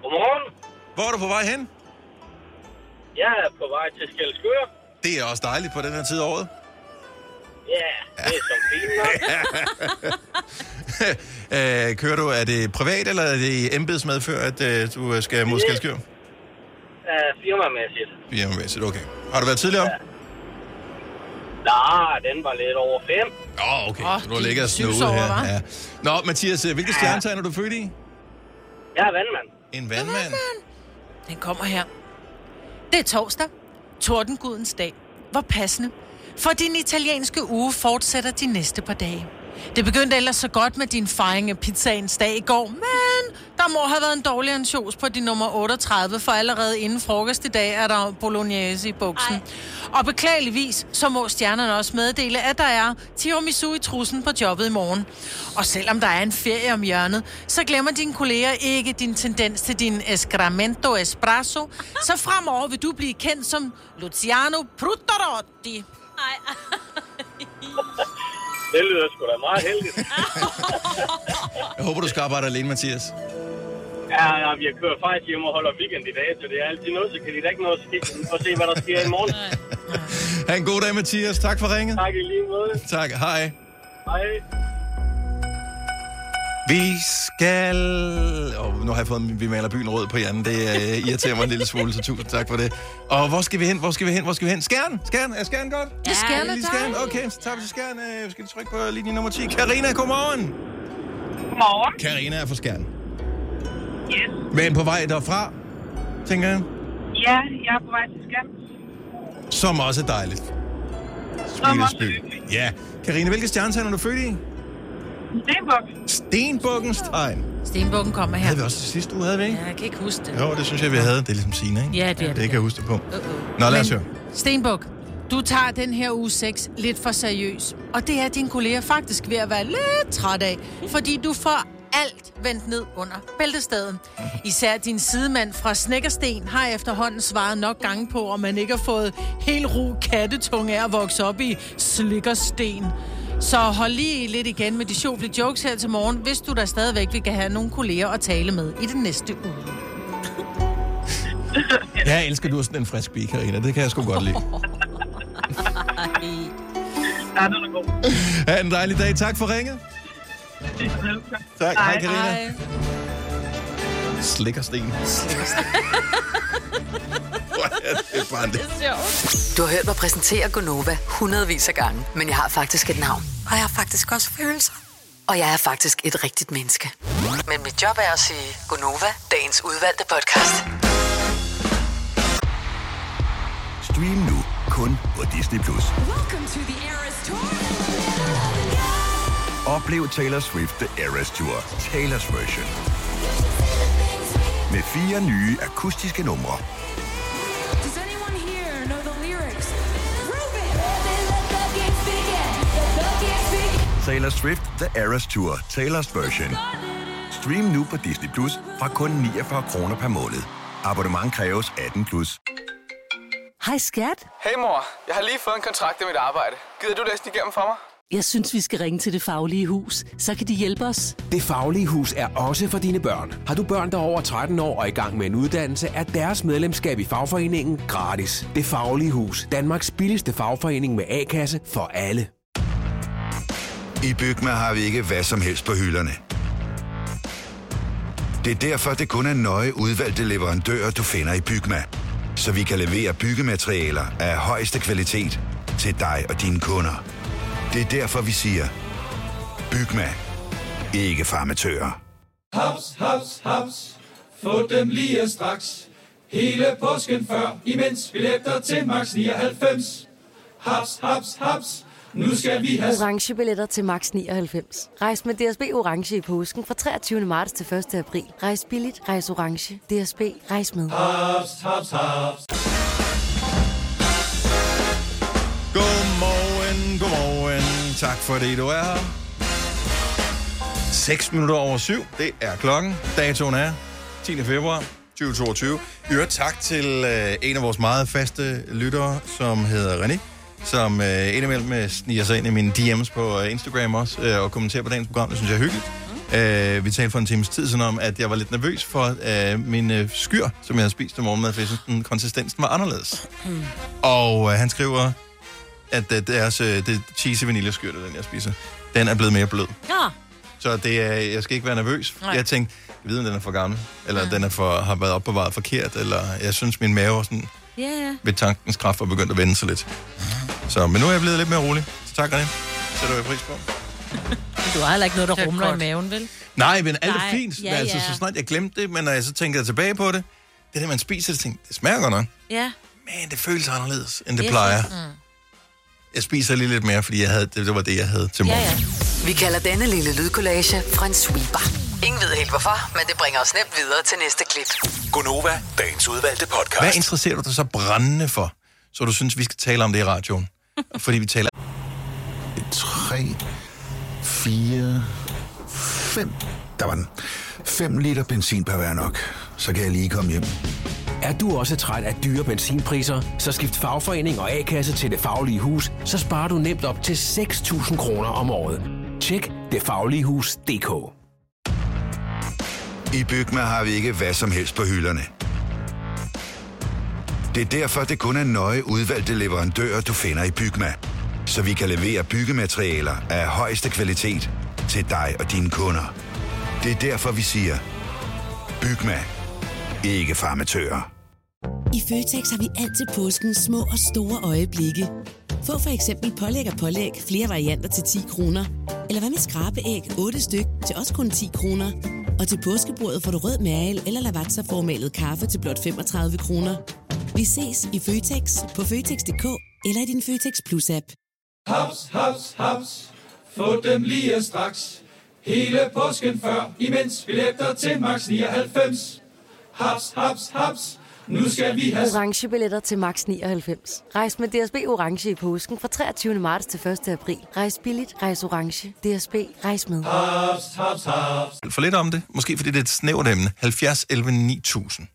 Godmorgen. Hvor er du på vej hen? Jeg er på vej til Skælskør. Det er også dejligt på den her tid af året. Ja, det er som fint nok. øh, kører du, er det privat, eller er det i embedsmedfør, at øh, du skal mod Skelskør? Uh, firmamæssigt. Firmamæssigt, okay. Har du været tidligere? Ja. Nej, den var lidt over fem. Åh, oh, okay. Så du har ligget og sover, her. Ja. Nå, Mathias, øh, hvilke stjernetegn er du født i? Jeg er vandmand. En vandmand? Den kommer her. Det er torsdag. Tordengudens dag. Hvor passende. For din italienske uge fortsætter de næste par dage. Det begyndte ellers så godt med din fejring af pizzaens dag i går, men der må have været en dårlig ansjos på din nummer 38, for allerede inden frokost i dag er der bolognese i buksen. Ej. Og beklageligvis, så må stjernerne også meddele, at der er tiramisu i trussen på jobbet i morgen. Og selvom der er en ferie om hjørnet, så glemmer dine kolleger ikke din tendens til din escramento espresso, så fremover vil du blive kendt som Luciano Pruttarotti. Det lyder sgu da meget heldigt. Jeg håber, du skal arbejde alene, Mathias. Ja, ja, vi har kørt faktisk hjem og holder weekend i dag, så det er altid noget, så kan de da ikke nå at se, at se hvad der sker i morgen. Ha' en god dag, Mathias. Tak for ringet. Tak i lige måde. Tak, hej. Hej. Vi skal... Oh, nu har jeg fået, vi maler byen rød på hjernen. Det uh, irriterer mig en lille smule, så tusind tak for det. Og hvor skal vi hen? Hvor skal vi hen? Hvor skal vi hen? Skærn? Skærn? Er Skærn godt? Ja, Skjern er Lige Skærn? Okay, så tager vi til Skærn. Uh, vi skal trykke på linje nummer 10. Karina, godmorgen. Godmorgen. Karina er fra Skærn. Yes. Men på vej derfra, tænker jeg, Ja, jeg er på vej til Skam. som også er dejligt. Sweetest by. Ja. Karina, hvilke stjernetegn er du født i? Stenbuk. Stenbukkens tegn. Stenbukken kommer her. Havde vi også sidste uge, havde vi ikke? Ja, jeg kan ikke huske det. Jo, det synes jeg, vi havde. Det er ligesom Signe, ikke? Ja, det er det. det. Kan jeg huske det på. Nå, lad os høre. Stenbuk, du tager den her uge 6 lidt for seriøs. Og det er din kollega faktisk ved at være lidt træt af. Fordi du får alt vendt ned under bæltestaden. Især din sidemand fra Snækkersten har efterhånden svaret nok gange på, om man ikke har fået helt ro kattetunge af at vokse op i Slikkersten. Så hold lige lidt igen med de sjovlige jokes her til morgen, hvis du da stadigvæk vil have nogle kolleger at tale med i den næste uge. Jeg elsker, du er sådan en frisk bi, Karina. Det kan jeg sgu godt lide. Ja, den er god. Ha' en dejlig dag. Tak for ringet. Tak. Hej, Karina. Slikker sten. Hvor er det bare det. Du har hørt mig præsentere Gonova hundredvis af gange, men jeg har faktisk et navn. Og jeg har faktisk også følelser. Og jeg er faktisk et rigtigt menneske. Men mit job er at sige Gonova, dagens udvalgte podcast. Stream nu kun på Disney+. Plus. Oplev Taylor Swift The Eras Tour, Taylor's version. Med fire nye akustiske numre. Taylor Swift The Eras Tour, Taylor's version. Stream nu på Disney Plus fra kun 49 kroner per måned. Abonnement kræves 18 plus. Hej skat. Hey mor, jeg har lige fået en kontrakt med mit arbejde. Gider du læse den igennem for mig? Jeg synes, vi skal ringe til Det Faglige Hus. Så kan de hjælpe os. Det Faglige Hus er også for dine børn. Har du børn, der er over 13 år og i gang med en uddannelse, er deres medlemskab i fagforeningen gratis. Det Faglige Hus. Danmarks billigste fagforening med A-kasse for alle. I Bygma har vi ikke hvad som helst på hylderne. Det er derfor, det kun er nøje udvalgte leverandører, du finder i Bygma. Så vi kan levere byggematerialer af højeste kvalitet til dig og dine kunder. Det er derfor, vi siger, Bygma. Ikke farmatører. Haps, haps, haps. Få dem lige straks. Hele påsken før, imens billetter til max 99. Haps, haps, haps. Nu skal vi have... Orange billetter til max 99. Rejs med DSB Orange i påsken fra 23. marts til 1. april. Rejs billigt, rejs orange. DSB, rejs med. Haps, haps, haps. Godmorgen, godmorgen. Tak fordi du er her. 6 minutter over syv, det er klokken. Datoen er 10. februar 2022. I øvrigt tak til øh, en af vores meget faste lyttere, som hedder René, som øh, indimellem øh, sniger sig ind i mine DM's på øh, Instagram også, øh, og kommenterer på dagens program. Det synes jeg er hyggeligt. Øh, vi talte for en times tid sådan om, at jeg var lidt nervøs for øh, min øh, skyr, som jeg havde spist til morgenmad, for jeg synes, den konsistensen var anderledes. Og øh, han skriver, at øh, deres, øh, det cheesy vaniljeskyr, det er den jeg spiser, den er blevet mere blød. Ja. Så det er, jeg skal ikke være nervøs. Nej. Jeg tænkte, jeg ved, om den er for gammel, eller den er for, har været opbevaret forkert, eller jeg synes, min mave er sådan, Ja, ja. ved tankens kraft var begyndt at vende sig lidt. Så, men nu er jeg blevet lidt mere rolig. Så tak, René. Sætter jeg pris på. Du har heller ikke noget, der er rumler i maven, vel? Nej, men alt er Nej, fint. ja, Ja, altså, ja. så snart jeg glemte det, men når jeg så tænker tilbage på det, det der, man spiser, det, tænker, det smager godt nok. Ja. Men det føles anderledes, end det Yes, plejer. Mm. Jeg spiser lige lidt mere, fordi jeg havde, det, det var det, jeg havde til Ja, morgen. ja. Vi kalder denne lille lydkollage Frans sweeper. Ingen ved helt hvorfor, men det bringer os nemt videre til næste klip. Gonova, dagens udvalgte podcast. Hvad interesserer du dig så brændende for, så du synes, vi skal tale om det i radioen? Fordi vi taler... 3, 4, 5. Der var den. 5 liter benzin per hver nok. Så kan jeg lige komme hjem. Er du også træt af dyre benzinpriser, så skift fagforening og A-kasse til Det Faglige Hus, så sparer du nemt op til 6.000 kroner om året. Tjek detfagligehus.dk i Bygma har vi ikke hvad som helst på hylderne. Det er derfor, det kun er nøje udvalgte leverandører, du finder i Bygma. Så vi kan levere byggematerialer af højeste kvalitet til dig og dine kunder. Det er derfor, vi siger, Bygma. Ikke farmatører. I Føtex har vi altid påskens små og store øjeblikke. Få for eksempel pålæg og pålæg flere varianter til 10 kroner. Eller hvad med skrabeæg 8 styk til også kun 10 kroner. Og til påskebordet får du rød mal eller lavatserformalet kaffe til blot 35 kroner. Vi ses i Føtex på Føtex.dk eller i din Føtex Plus-app. Haps, haps, haps. Få dem lige straks. Hele påsken før, imens billetter til max 99. Haps, haps, haps. Nu skal vi have... Orange billetter til max 99. Rejs med DSB Orange i påsken fra 23. marts til 1. april. Rejs billigt, rejs orange. DSB, rejs med. Haps, haps, haps. For lidt om det. Måske fordi det er et snævert emne. 70, 11, 9000.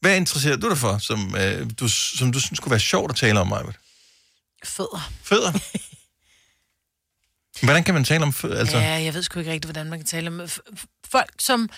Hvad interesserer du dig for, som, øh, du, som du synes kunne være sjovt at tale om, Maja? Fødder. Fødder? Hvordan kan man tale om fødder? Altså, Ja, jeg ved sgu ikke rigtigt, hvordan man kan tale om folk, som...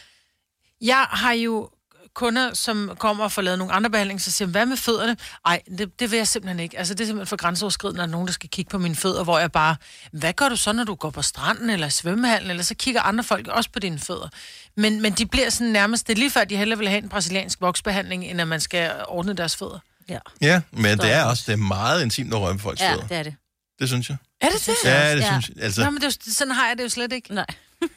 Jeg har jo kunder, som kommer og får lavet nogle andre behandlinger, så siger, hvad med fødderne? Nej, det, det vil jeg simpelthen ikke. Altså, det er simpelthen for grænseoverskridende, er nogen, der skal kigge på mine fødder, hvor jeg bare, hvad gør du så, når du går på stranden eller svømmehallen, eller så kigger andre folk også på dine fødder. Men, men de bliver sådan nærmest, det er lige før, de hellere vil have en brasiliansk voksbehandling, end at man skal ordne deres fødder. Ja. ja, men det er også det er meget intimt at røre ved folks Ja, fødder. det er det. Det synes jeg. Er det det? Ja, det synes jeg. Altså, Nå, men det er, sådan har jeg det jo slet ikke. Nej.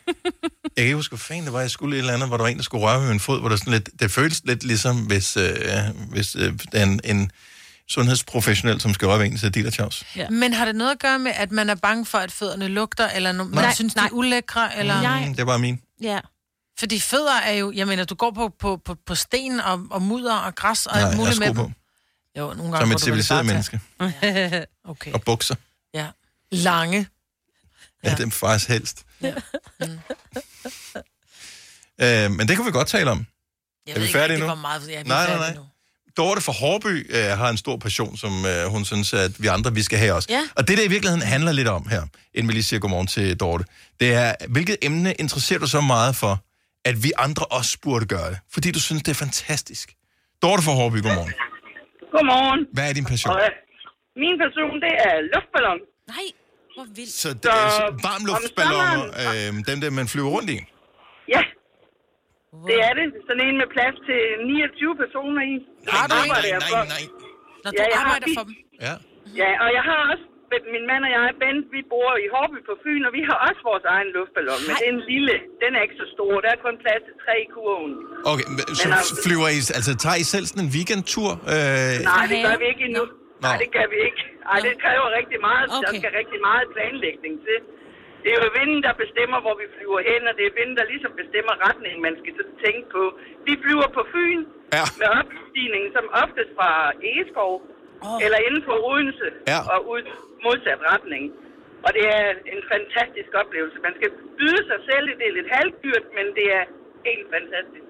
Jeg kan ikke huske, hvad fanden det var, jeg skulle et eller andet, hvor der var en, der skulle røre ved min fod, hvor der sådan lidt, det føles lidt ligesom, hvis, øh, hvis øh, en, en sundhedsprofessionel, som skal røre ved en, så det der Ja. Men har det noget at gøre med, at man er bange for, at fødderne lugter, eller no- man Nej. synes, de er ulækre? Eller... Mm, det var min. Ja. Fordi fødder er jo, jeg mener, du går på, på, på, på sten og, og mudder og græs og Nej, alt muligt med dem. på. Jo, nogle gange Som et civiliseret menneske. okay. Og bukser. Ja. Lange. Ja, det er faktisk helst. Ja. Øh, men det kan vi godt tale om. Jeg er ved vi ikke, færdige det nu? var meget... Ja, nej, nej, nej. nu. Dorte fra Hårby øh, har en stor passion, som øh, hun synes, at vi andre vi skal have også. Ja. Og det, der i virkeligheden handler lidt om her, inden vi lige siger godmorgen til Dorte, det er, hvilket emne interesserer du så meget for, at vi andre også burde gøre det? Fordi du synes, det er fantastisk. Dorte fra Hårby, godmorgen. Godmorgen. Hvad er din passion? Og, øh, min passion, det er luftballon. Nej, hvor vildt. Så det er så varmluftballoner, øh, dem der, man flyver rundt i? Ja. Det er det. Sådan en med plads til 29 personer i. Nej, nej, nej, nej, nej. Når Ja, du jeg har arbejder bil. for dem. Ja. Ja, og jeg har også, min mand og jeg, Bent, vi bor i Hårby på Fyn, og vi har også vores egen luftballon, men det er en lille, den er ikke så stor, der er kun plads til tre i kurven. Okay, men så Men altså- flyver I, altså tager I selv sådan en weekendtur? Øh, Nej, det gør vi ikke endnu. Nå. Nej, det gør vi ikke. Ej, det kræver rigtig meget. Okay. Der skal rigtig meget planlægning til. Det er jo vinden, der bestemmer, hvor vi flyver hen, og det er vinden, der ligesom bestemmer retningen, man skal tænke på. Vi flyver på Fyn ja. med opstigning, som oftest fra Egeskov, oh. eller inden for Odense, Ja. og ud modsat retning. Og det er en fantastisk oplevelse. Man skal byde sig selv, det er lidt halvdyrt, men det er helt fantastisk.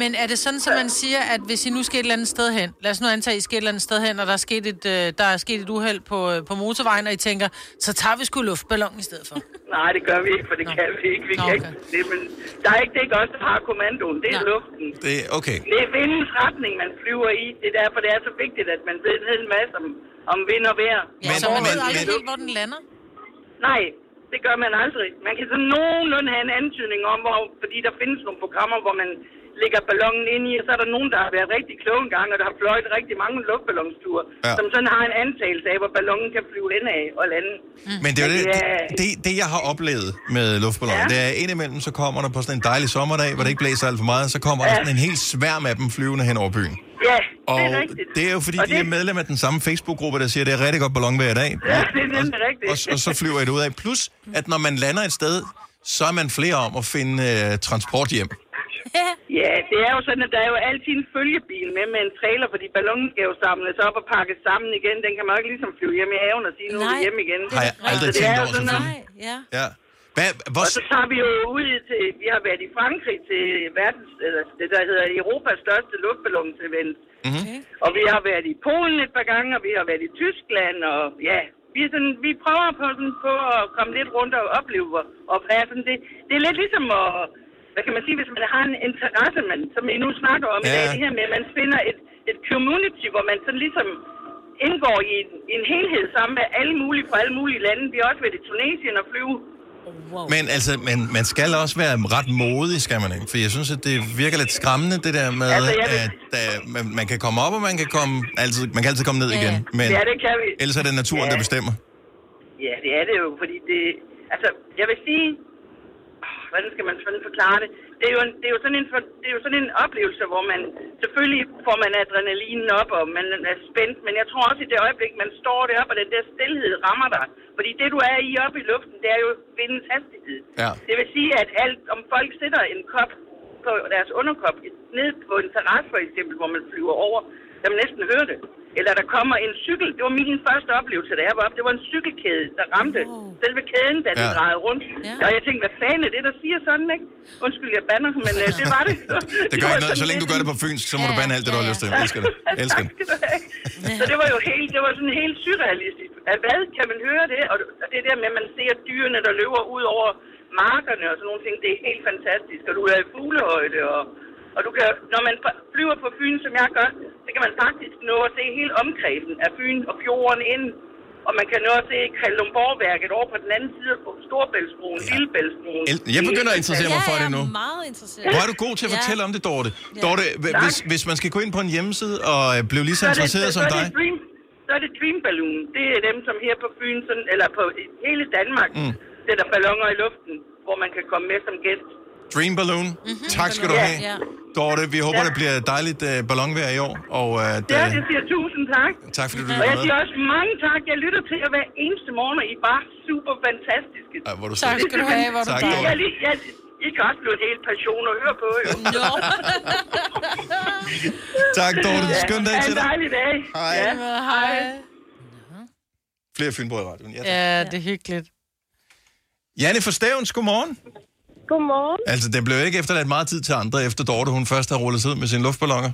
Men er det sådan, at man siger, at hvis I nu skal et eller andet sted hen, lad os nu antage, at I skal et eller andet sted hen, og der er sket et, øh, der er sket et uheld på, øh, på motorvejen, og I tænker, så tager vi sgu luftballon i stedet for. Nej, det gør vi ikke, for det Nå. kan vi ikke. Vi Nå, kan okay. ikke det, men der er ikke, det er ikke os, der har kommandoen. Det er luften. Det er okay. Det er vindens retning, man flyver i. Det er derfor, det er så vigtigt, at man ved en hel masse om, om vind og vejr. Ja, Og så man ved aldrig helt, hvor den lander. Nej, det gør man aldrig. Man kan sådan nogenlunde have en antydning om, hvor, fordi der findes nogle programmer, hvor man lægger ballonen ind i, og så er der nogen, der har været rigtig kloge engang, og der har fløjet rigtig mange luftballonsture, Ja. som sådan har en antagelse af, hvor ballonen kan flyve ind af og lande. Men det er det, det, det, jeg har oplevet med luftballoner, ja. Det er indimellem, så kommer der på sådan en dejlig sommerdag, hvor det ikke blæser alt for meget, så kommer der Ja. sådan en hel sværm af dem flyvende hen over byen. Ja, Og det er rigtigt. det er jo fordi, Og de er medlem af den samme Facebook-gruppe, der siger, at det er rigtig godt ballon hver dag. Ja, det er nemlig rigtigt. Og, og så flyver jeg det ud af. Plus, at når man lander et sted, så er man flere om at finde uh, transport hjem. Ja, det er jo sådan, at der er jo altid en følgebil med med en trailer, fordi ballonen skal jo samles op og pakkes sammen igen. Den kan man jo ikke ligesom flyve hjem i haven og sige, nu er vi Nej, hjemme igen. Har jeg aldrig Så det tænkt er over, sådan, selvfølgelig. at- Ja. Ja. Hvad, hvor, Og så tager vi jo ud til, vi har været i Frankrig til verdens, eller det der hedder Europas største luftballonsevent. Mm-hmm. Og vi har været i Polen et par gange, og vi har været i Tyskland, og ja, vi, er sådan, vi prøver på, sådan, på at komme lidt rundt og opleve, og være sådan, det, det er lidt ligesom at, hvad kan man sige, hvis man har en interesse, man, som I nu snakker om i Ja. dag, det her med, at man finder et, et community, hvor man sådan ligesom indgår i en, i en helhed sammen med alle mulige fra alle mulige lande. Vi har også været i Tunesien og flyve Wow. Men altså, man, man skal også være ret modig, skal man ikke? For jeg synes, at det virker lidt skræmmende, det der med, Altså, vil- at uh, man, man kan komme op, og man kan, komme, altid, man kan altid komme ned Ja, igen. Men Ja, det kan vi. ellers er det naturen, Ja. der bestemmer. Ja, det er det jo, fordi det... Altså, jeg vil sige... Hvordan skal man sådan forklare det? Det er jo, en, det er jo, sådan, en, det er jo sådan en oplevelse, hvor man... Selvfølgelig får man adrenalinen op, og man er spændt, men jeg tror også i det øjeblik, man står deroppe, og den der stillhed rammer dig. Fordi det, du er i oppe i luften, det er jo vindens hastighed. Ja. Det vil sige, at alt, om folk sætter en kop på deres underkop ned på en terrasse for eksempel, hvor man flyver over, der man næsten høre det. Eller der kommer en cykel. Det var min første oplevelse, da jeg var oppe. Det var en cykelkæde, der ramte selve kæden, da den Ja. drejede rundt. Ja. Og jeg tænkte, hvad fanden er det, der siger sådan, ikke? Undskyld, jeg bander, men øh, det var det. Det gør ikke noget. Så længe du gør det på fynsk, så må du bande alt det, du har lyst til. Jeg elsker det. Jeg elsker det. Så det var jo helt, det var sådan helt surrealistisk. At hvad kan man høre det? Og og det der med, at man ser dyrene, der løber ud over markerne og sådan nogle ting, det er helt fantastisk. Og du er i fuglehøjde, og, og du kan, når man flyver på Fyn, som jeg gør, så kan man faktisk nå at se hele omkredsen af Fyn og fjorden ind. Og man kan nå at se Kalundborgværket over på den anden side på Storebæltsbroen, ja. Lillebæltsbroen. Jeg begynder at interessere mig for det nu. meget interesseret. Hvor er du god til at fortælle om det, Dorte? Dorte, h- hvis, hvis man skal gå ind på en hjemmeside og blive lige så er det- interesseret som så er dig, det Dream, så er det Dream Balloon. Det er dem, som her på Fyn, sådan, eller på hele Danmark, Mm. sætter ballonger i luften, hvor man kan komme med som gæst. Dream Balloon, Mhm. tak skal du Ja. have. Ja. Dorte, vi håber, Ja. det bliver et dejligt uh, ballonvejr i år. Og uh, Ja, det, jeg siger tusind tak. tak fordi du Og jeg siger også mange tak. Jeg lytter til jer hver eneste morgen, og I er bare super fantastiske. Ej, hvor du Tak skal du have, hvor er du Tak, Jeg, jeg, lige- jeg, I kan også blive en hel passion at høre på, jo. Nå. Tak, Dorte. Skøn dag Ha' til en dig. dejlig dag. Hej. Ja, hej. Flere Fynbo i radioen. Ja, tak. Ja, det er hyggeligt. Janne for Stævns, godmorgen. Godmorgen. Altså, det blev ikke efterladt meget tid til andre, efter Dorte hun først har rullet sig ud med sine luftballoner.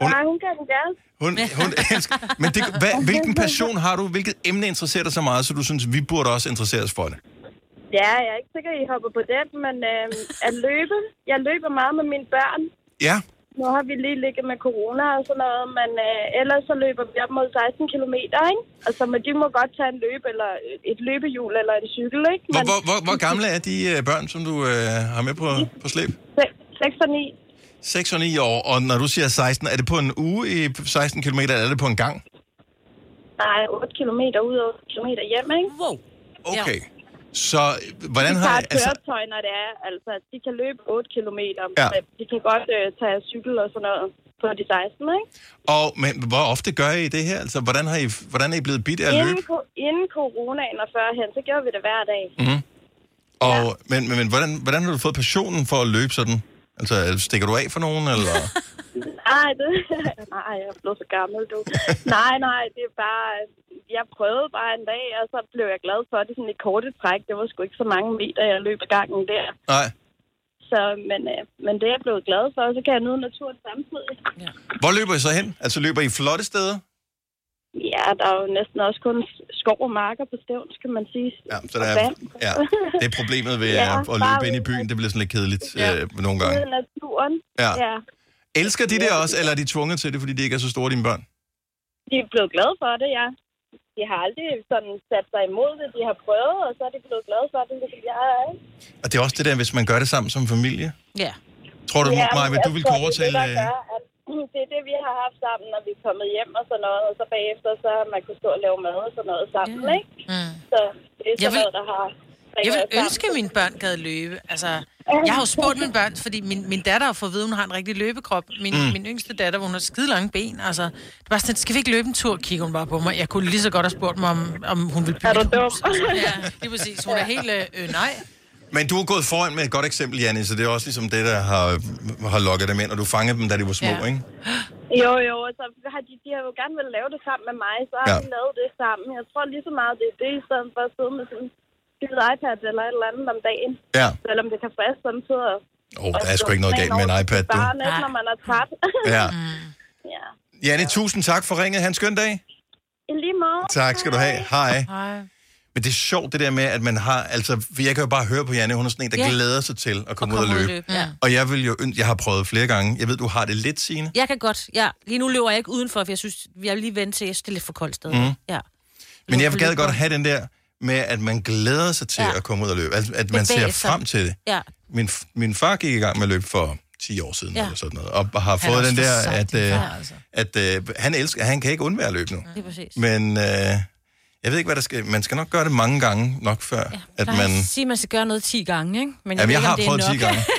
Hun... Ja, hun kan den gerne. Hun, hun elsker... Men det, hvad, hvilken passion har du? Hvilket emne interesserer dig så meget, så du synes, vi burde også interessere os for det? Ja, jeg er ikke sikker, I hopper på den, men øh, at løbe. Jeg løber meget med mine børn. Ja. Nu har vi lige ligget med corona og sådan noget, men øh, ellers så løber vi op mod 16 km, ikke? Altså, men de må godt tage en løb, eller et løbehjul, eller en cykel, ikke? Hvor, hvor, hvor, hvor gamle er de øh, børn, som du øh, har med på, på slæb? 6 og 9. 6 og 9 år, og når du siger 16, er det på en uge i 16 km, eller er det på en gang? Nej, 8 km ud og 8 km hjem, ikke? Wow. Okay. Så øh, hvordan de har... tager et Altså, køretøj, når det er. Altså, de kan løbe 8 km. Ja. Ja. De kan godt øh, tage cykel og sådan noget på de 16, ikke? og, men hvor ofte gør I det her? Altså, hvordan, har I, hvordan er I blevet bidt af at løbe? Inden, ko- inden coronaen og førhen, så gjorde vi det hver dag. Mm-hmm. Og, men, men, men hvordan, hvordan har du fået passionen for at løbe sådan? Altså, stikker du af for nogen, eller? Nej, det, nej, jeg er blevet så gammel, du. nej, nej, det er bare... Jeg prøvede bare en dag, og så blev jeg glad for det sådan i korte træk. Det var sgu ikke så mange meter, jeg løb ad gangen der. Nej. Så, men, øh, men det er jeg blevet glad for, og så kan jeg nyde naturen samtidig. Ja. Hvor løber I så hen? Altså, løber I flotte steder? ja, der er jo næsten også kun skov og marker på stævns, kan man sige. Ja, så der er, ja, det er problemet ved Ja, at, løbe ind i byen. Det bliver sådan lidt kedeligt ja. øh, nogle gange. Ude i naturen. Ja. ja. Elsker de det også, eller er de tvunget til det, fordi de ikke er så store, dine børn? De er blevet glade for det, ja. De har aldrig sådan sat sig imod det. De har prøvet, og så er de blevet glade for det, ligesom jeg er. Og det er også det der, hvis man gør det sammen som familie. Ja. Tror du, Ja, ja, Maja, du vil jeg kunne er overtale... Det, der øh, gør, at det er det, vi har haft sammen, når vi er kommet hjem og sådan noget, og så bagefter, så har man kunne stå og lave mad og sådan noget sammen, Ja. ikke? Mm. Så det er sådan Jeg vil- noget, der har... Jeg vil ønske, at mine børn gad løbe. Altså, jeg har jo spurgt mine børn, fordi min, min datter har fået at vide, at hun har en rigtig løbekrop. Min, Mm. min yngste datter, hun har skide lange ben. Altså, det var sådan, skal vi ikke løbe en tur? Kigger hun bare på mig. Jeg kunne lige så godt have spurgt mig, om, om hun ville bygge Er du et dum? Altså, ja, lige præcis. Hun er helt, øh, øh, nej. Men du er gået foran med et godt eksempel, Janne, så det er også ligesom det, der har, har lukket dem ind, og du fangede dem, da de var små, Ja. ikke? Jo, jo, og så har de, de har jo gerne vil lave det sammen med mig, så har Ja. ja. vi lavet det sammen. Jeg tror lige så meget, det er det, i stedet for at sidde med sådan en skide iPad eller et eller andet om dagen. Ja. Selvom det kan friste samtidig. Åh, oh, der er sgu ikke noget galt med en iPad, du. Bare net, når man er træt. Ja. ja. Janne, tusind tak for ringet. Han skøn dag. I lige måde. Tak skal du have. Hej. Hej. Men det er sjovt, det der med, at man har... Altså, jeg kan jo bare høre på Janne, hun er sådan en, der Ja. glæder sig til at komme ud og komme ud og løbe. løbe, ja. Og jeg vil jo... Jeg har prøvet flere gange. Jeg ved, du har det lidt, Signe. Jeg kan godt, ja. Lige nu løber jeg ikke udenfor, for jeg synes, jeg vil lige vente til, synes, det er lidt for koldt sted. Mhm. Ja. Men jeg gad godt på. have den der med, at man glæder sig til ja. Ja. at komme ud og løbe. At, at man ser frem til det. Ja. Min, min far gik i gang med at løbe for 10 år siden, ja. Ja. eller sådan noget, og har Han er fået den der, at, øh, far, altså. at øh, han elsker, han kan ikke undvære at løbe nu. Lige præcis. Men øh, jeg ved ikke, hvad der skal... Man skal nok gøre det mange gange nok før, ja, at Man... Jeg sige, man skal gøre noget 10 gange, ikke? Men Jamen, ved jeg ikke, har det er prøvet 10 nok. gange.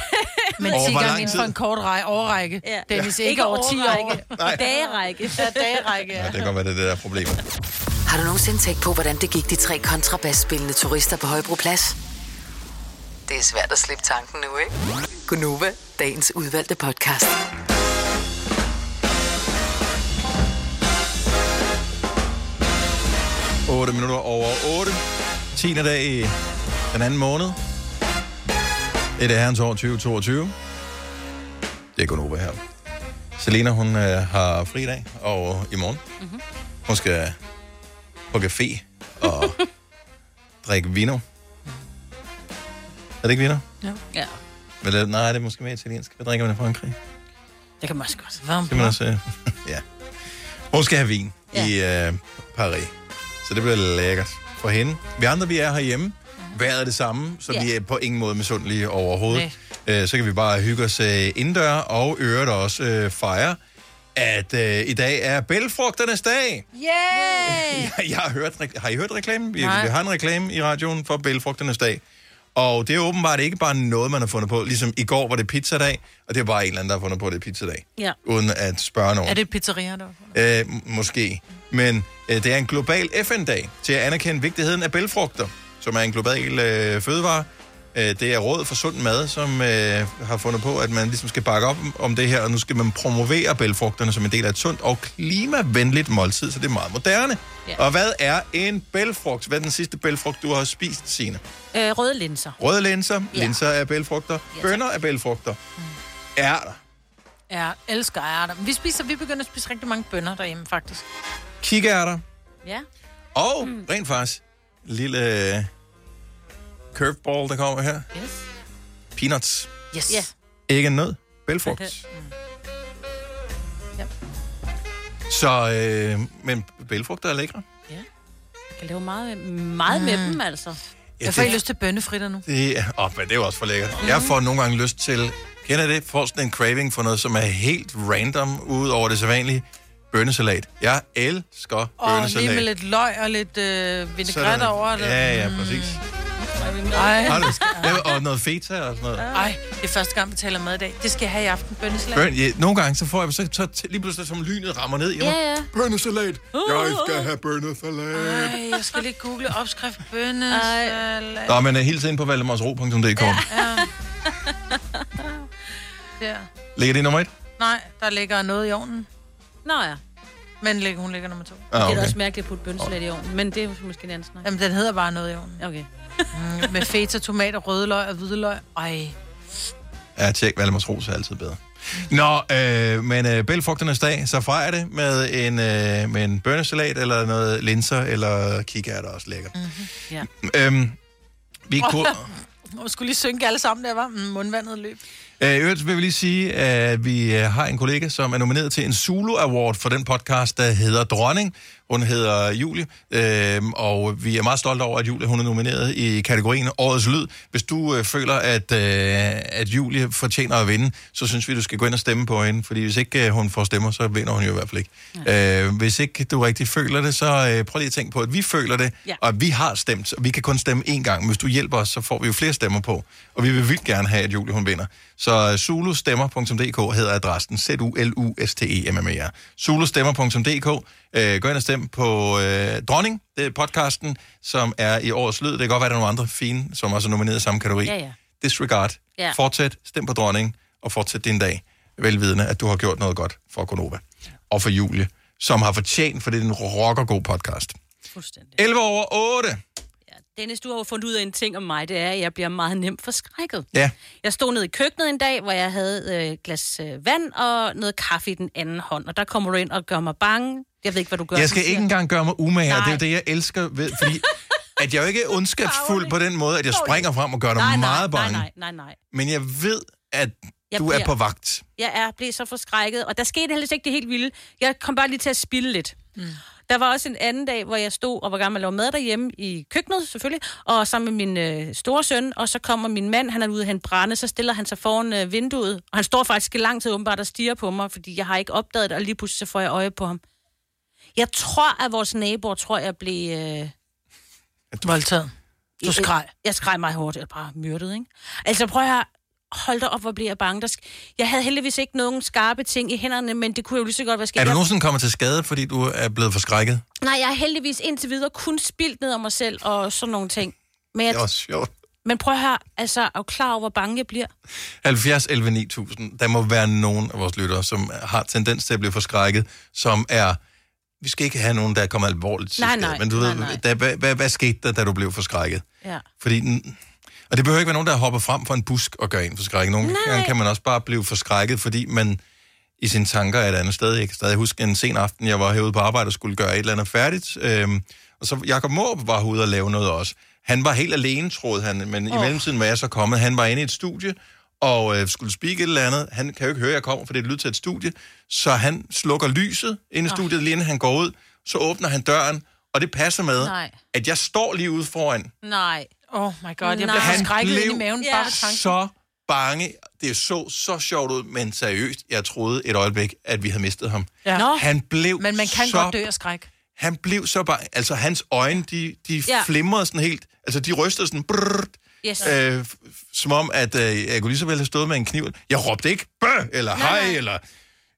Men Over 10 hvor gange inden for en kort rej, overrække. Ja. Dennis, Ja. ikke, Ikke over 10 årrække. år. Dagerække. Ja, dagerække, ja. Ja, det kan godt være, det er det der er problemet. Har du nogensinde tænkt på, hvordan det gik de tre kontrabasspillende turister på Højbroplads? Det er svært at slippe tanken nu, ikke? Gunova, dagens udvalgte podcast. 8 minutter over 8. 10. dag i den anden måned. Det er herrens år 2022. Det er Gunova her. Selena, hun øh, har fri i dag, og i morgen. Mm-hmm. Hun skal på café og drikke vino. Er det ikke vino? Ja. ja. Det- nej, det er måske mere italiensk. Hvad drikker man i Frankrig? Det kan man også godt. Varm Skal man også, øh, ja. Hun skal have vin ja. i øh, Paris. Så det bliver lækkert for hende. Vi andre, vi er herhjemme. Vejret er det samme, så Ja. vi er på ingen måde misundelige overhovedet. Øh, så kan vi bare hygge os øh, indendør og øvrigt også øh, fejre, at øh, i dag er bælfrugternes dag. Yay! Jeg, jeg har, hørt, har I hørt reklamen? Vi, vi har en reklame i radioen for bælfrugternes dag. Og det er åbenbart ikke bare noget, man har fundet på. Ligesom i går var det pizzadag, og det er bare en eller anden, der har fundet på, at det er pizzadag. Ja. Uden at spørge nogen. Er det et pizzeria, der? Øh, måske. Men øh, det er en global FN-dag til at anerkende vigtigheden af bælfrugter, som er en global øh, fødevare. Øh, det er Rådet for Sund Mad, som øh, har fundet på, at man ligesom skal bakke op om- det her, og nu skal man promovere bælfrugterne som en del af et sundt og klimavenligt måltid, så det er meget moderne. Ja. Og hvad er en bælfrugt? Hvad er den sidste bælfrugt, du har spist, Signe? Øh, røde linser. Røde linser, Ja. linser er bælfrugter, bønner er bælfrugter, ærter, Ja, elsker ærter. Vi spiser, vi begynder at spise rigtig mange bønner derhjemme, faktisk. kikærter, Ja. Og mm. rent faktisk, lille curveball, der kommer her. Yes. Peanuts. Yes. Ja. Ikke en nød. Bælfrugt. Så, øh, men bælfrugter er lækre. Jeg kan lave meget, meget mm. med dem, altså. Ja, Jeg får det- ikke lyst til bønnefritter nu. Det, oh, men det er jo også for lækkert. Mm. Jeg får nogle gange lyst til, kender det? Får sådan en craving for noget, som er helt random, ud over det sædvanlige. Bønnesalat. Jeg elsker Og lige bønnesalat. med lidt løg og lidt øh, vinaigrette over. det. Ja, ja, præcis. Ej. Ja, og noget feta og sådan noget. Ej, det er første gang, vi taler mad i dag. Det skal jeg have i aften, bønnesalat. Bøn, ja, nogle gange, så får jeg så, så lige pludselig som lynet rammer ned i mig. Ja, ja. Bønnesalat. Jeg skal have bønnesalat. Ej, jeg skal lige google opskrift bønnesalat. Nå, men uh, hele tiden på valdemorsro.dk. Ja. Der. Ligger det i nummer et? Nej, der ligger noget i ovnen. Nå ja. Men ligger, hun ligger nummer to. Ah, Det er okay. også mærkeligt at putte bønnesalat i ovnen, men det er måske en anden snak. Jamen, den hedder bare noget i ovnen. Okay. Mm, med feta, tomater, rødløg og hvidløg. Ej. Ja, tjek Valdemorsro, så er altid bedre. Nå, øh, men øh, bælfrugternes dag, så fejrer det med en, øh, med en bønnesalat, eller noget linser, eller kikærter også lækkert. Mm-hmm. Ja. Øhm, vi kunne... Jeg skulle lige synke alle sammen, der var mm, mundvandet løb. Øh, øvrigt vil vi lige sige, at vi øh, har en kollega, som er nomineret til en Zulu Award for den podcast, der hedder Dronning. Hun hedder Julie, øh, og vi er meget stolte over, at Julie hun er nomineret i kategorien Årets Lyd. Hvis du øh, føler, at, øh, at Julie fortjener at vinde, så synes vi, du skal gå ind og stemme på hende, fordi hvis ikke øh, hun får stemmer, så vinder hun jo i hvert fald ikke. Ja. Øh, hvis ikke du rigtig føler det, så øh, prøv lige at tænke på, at vi føler det, Ja. og at vi har stemt, og vi kan kun stemme én gang. Hvis du hjælper os, så får vi jo flere stemmer på, og vi vil vildt gerne have, at Julie hun vinder. Så zulustemmer.dk hedder adressen, Z-U-L-U-S-T-E-M-M-E-R. Zulustemmer.dk. Øh, gå ind og stem på øh, Dronning, det er podcasten, som er i årets lyd. Det kan godt være, der er nogle andre fine, som også er nomineret i samme kategori. Ja, ja. Disregard. Ja. Fortsæt, stem på Dronning, og fortsæt din dag. Velvidende, at du har gjort noget godt for Konova. Og for Julie, som har fortjent, for det er en rockergod podcast. Fuldstændig. 11 over 8. Dennis, du har jo fundet ud af en ting om mig, det er, at jeg bliver meget nemt forskrækket. Ja. Jeg stod nede i køkkenet en dag, hvor jeg havde øh, et glas øh, vand og noget kaffe i den anden hånd, og der kommer du ind og gør mig bange. Jeg ved ikke, hvad du gør. Jeg skal ikke engang gøre mig umage, og det er jo det, jeg elsker ved, fordi at jeg jo ikke er ondskabsfuld på den måde, at jeg springer frem og gør dig nej, nej, meget bange. Nej, nej, nej, nej. Men jeg ved, at Jeg du er bliver- på vagt. Jeg er blevet så forskrækket, og der skete heldigvis ikke det helt vilde. Jeg kom bare lige til at spille lidt. Mm. Der var også en anden dag, hvor jeg stod og var gammel og mad derhjemme i køkkenet, selvfølgelig, og sammen med min øh, store søn, og så kommer min mand, han er ude hente brænde, så stiller han sig foran øh, vinduet, og han står faktisk i lang tid åbenbart og stiger på mig, fordi jeg har ikke opdaget det, og lige pludselig så får jeg øje på ham. Jeg tror, at vores naboer, tror jeg, blev... Øh, Voldtaget. Du skreg. Jeg skreg meget hårdt, jeg bare myrdet, ikke? Altså, prøv at høre, hold da op, hvor bliver jeg bange. Der sk- jeg havde heldigvis ikke nogen skarpe ting i hænderne, men det kunne jo lige så godt være sket. Er du nogensinde kommet til skade, fordi du er blevet forskrækket? Nej, jeg har heldigvis indtil videre kun spildt ned om mig selv og sådan nogle ting. Men, jeg, Det er også sjovt. men prøv at høre, altså, er klar over, hvor bange jeg bliver? 70 11 9000. Der må være nogen af vores lyttere, som har tendens til at blive forskrækket, som er... Vi skal ikke have nogen, der er kommet alvorligt til Nej, skade, nej, men du nej, ved, nej. Da, hvad, hvad, hvad skete der, da du blev forskrækket? Ja. Fordi og det behøver ikke være nogen, der hopper frem for en busk og gør en forskrækket. Nogle Nej. gange kan man også bare blive forskrækket, fordi man i sine tanker er et andet sted. Jeg kan stadig huske en sen aften, jeg var herude på arbejde og skulle gøre et eller andet færdigt. Øhm, og så Jacob Måb var ude og lave noget også. Han var helt alene, troede han, men oh. i mellemtiden var jeg så kommet. Han var inde i et studie og øh, skulle speak et eller andet. Han kan jo ikke høre, at jeg kommer, for det er et til et studie. Så han slukker lyset inde i studiet, lige inden han går ud. Så åbner han døren, og det passer med, Nej. at jeg står lige ude foran. Nej. Oh my god, jeg bliver Han forskrækket blev ind i maven bare ved tanken. så bange. Det så så sjovt ud, men seriøst, jeg troede et øjeblik, at vi havde mistet ham. Ja. Nå. Han blev Men man kan så, godt dø af skræk. Han blev så bange. Altså, hans øjne, de, de Ja. flimrede sådan helt. Altså, de rystede sådan... Brrrt, Yes. øh, som om, at øh, jeg kunne lige så vel have stået med en kniv. Jeg råbte ikke, bøh, eller hej, nej. eller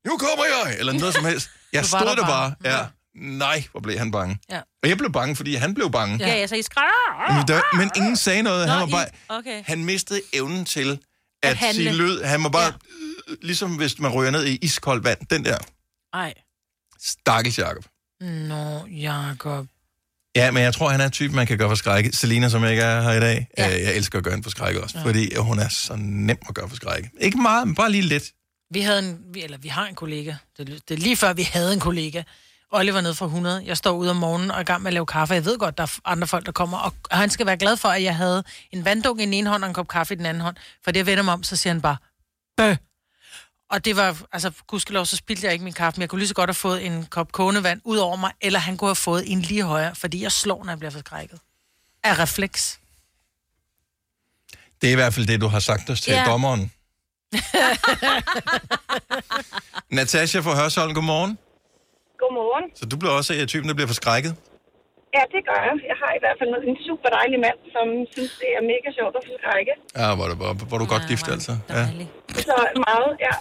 nu kommer jeg, eller noget som helst. Jeg stod der bare. bare. Ja. Nej, hvor blev han bange. Ja. Og jeg blev bange, fordi han blev bange. Ja, ja så I skræk. Men, der, men ingen sagde noget. Nå, han, var I- bare, okay. han mistede evnen til at, At handle. sige lyd. Han var bare, ja. ligesom hvis man ryger ned i iskoldt vand. Den der Ej. stakkels Jacob. Nå, Jacob. Ja, men jeg tror, han er typen, man kan gøre for skrække. Selina, som ikke er her i dag, ja. jeg elsker at gøre en for skrække også, ja. fordi hun er så nem at gøre for skrække. Ikke meget, men bare lige lidt. Vi havde en, eller vi har en kollega. Det, det er lige før, vi havde en kollega. Oliver nede fra 100. Jeg står ude om morgenen og er i gang med at lave kaffe. Jeg ved godt, der er andre folk, der kommer. Og han skal være glad for, at jeg havde en vanddunk i den ene hånd og en kop kaffe i den anden hånd. For det jeg vender mig om, så siger han bare, bøh. Og det var, altså gudskelov, så spildte jeg ikke min kaffe, men jeg kunne lige så godt have fået en kop kogende vand ud over mig, eller han kunne have fået en lige højere, fordi jeg slår, når jeg bliver forskrækket. Af refleks. Det er i hvert fald det, du har sagt os til ja. dommeren. Natasha fra Hørsholm, godmorgen. Godmorgen. Så du bliver også af typen, der bliver forskrækket? Ja, det gør jeg. Jeg har i hvert fald en super dejlig mand, som synes, det er mega sjovt at forskrække. Ja, hvor, hvor, hvor er du godt gift, altså. Ja. Så meget, ja.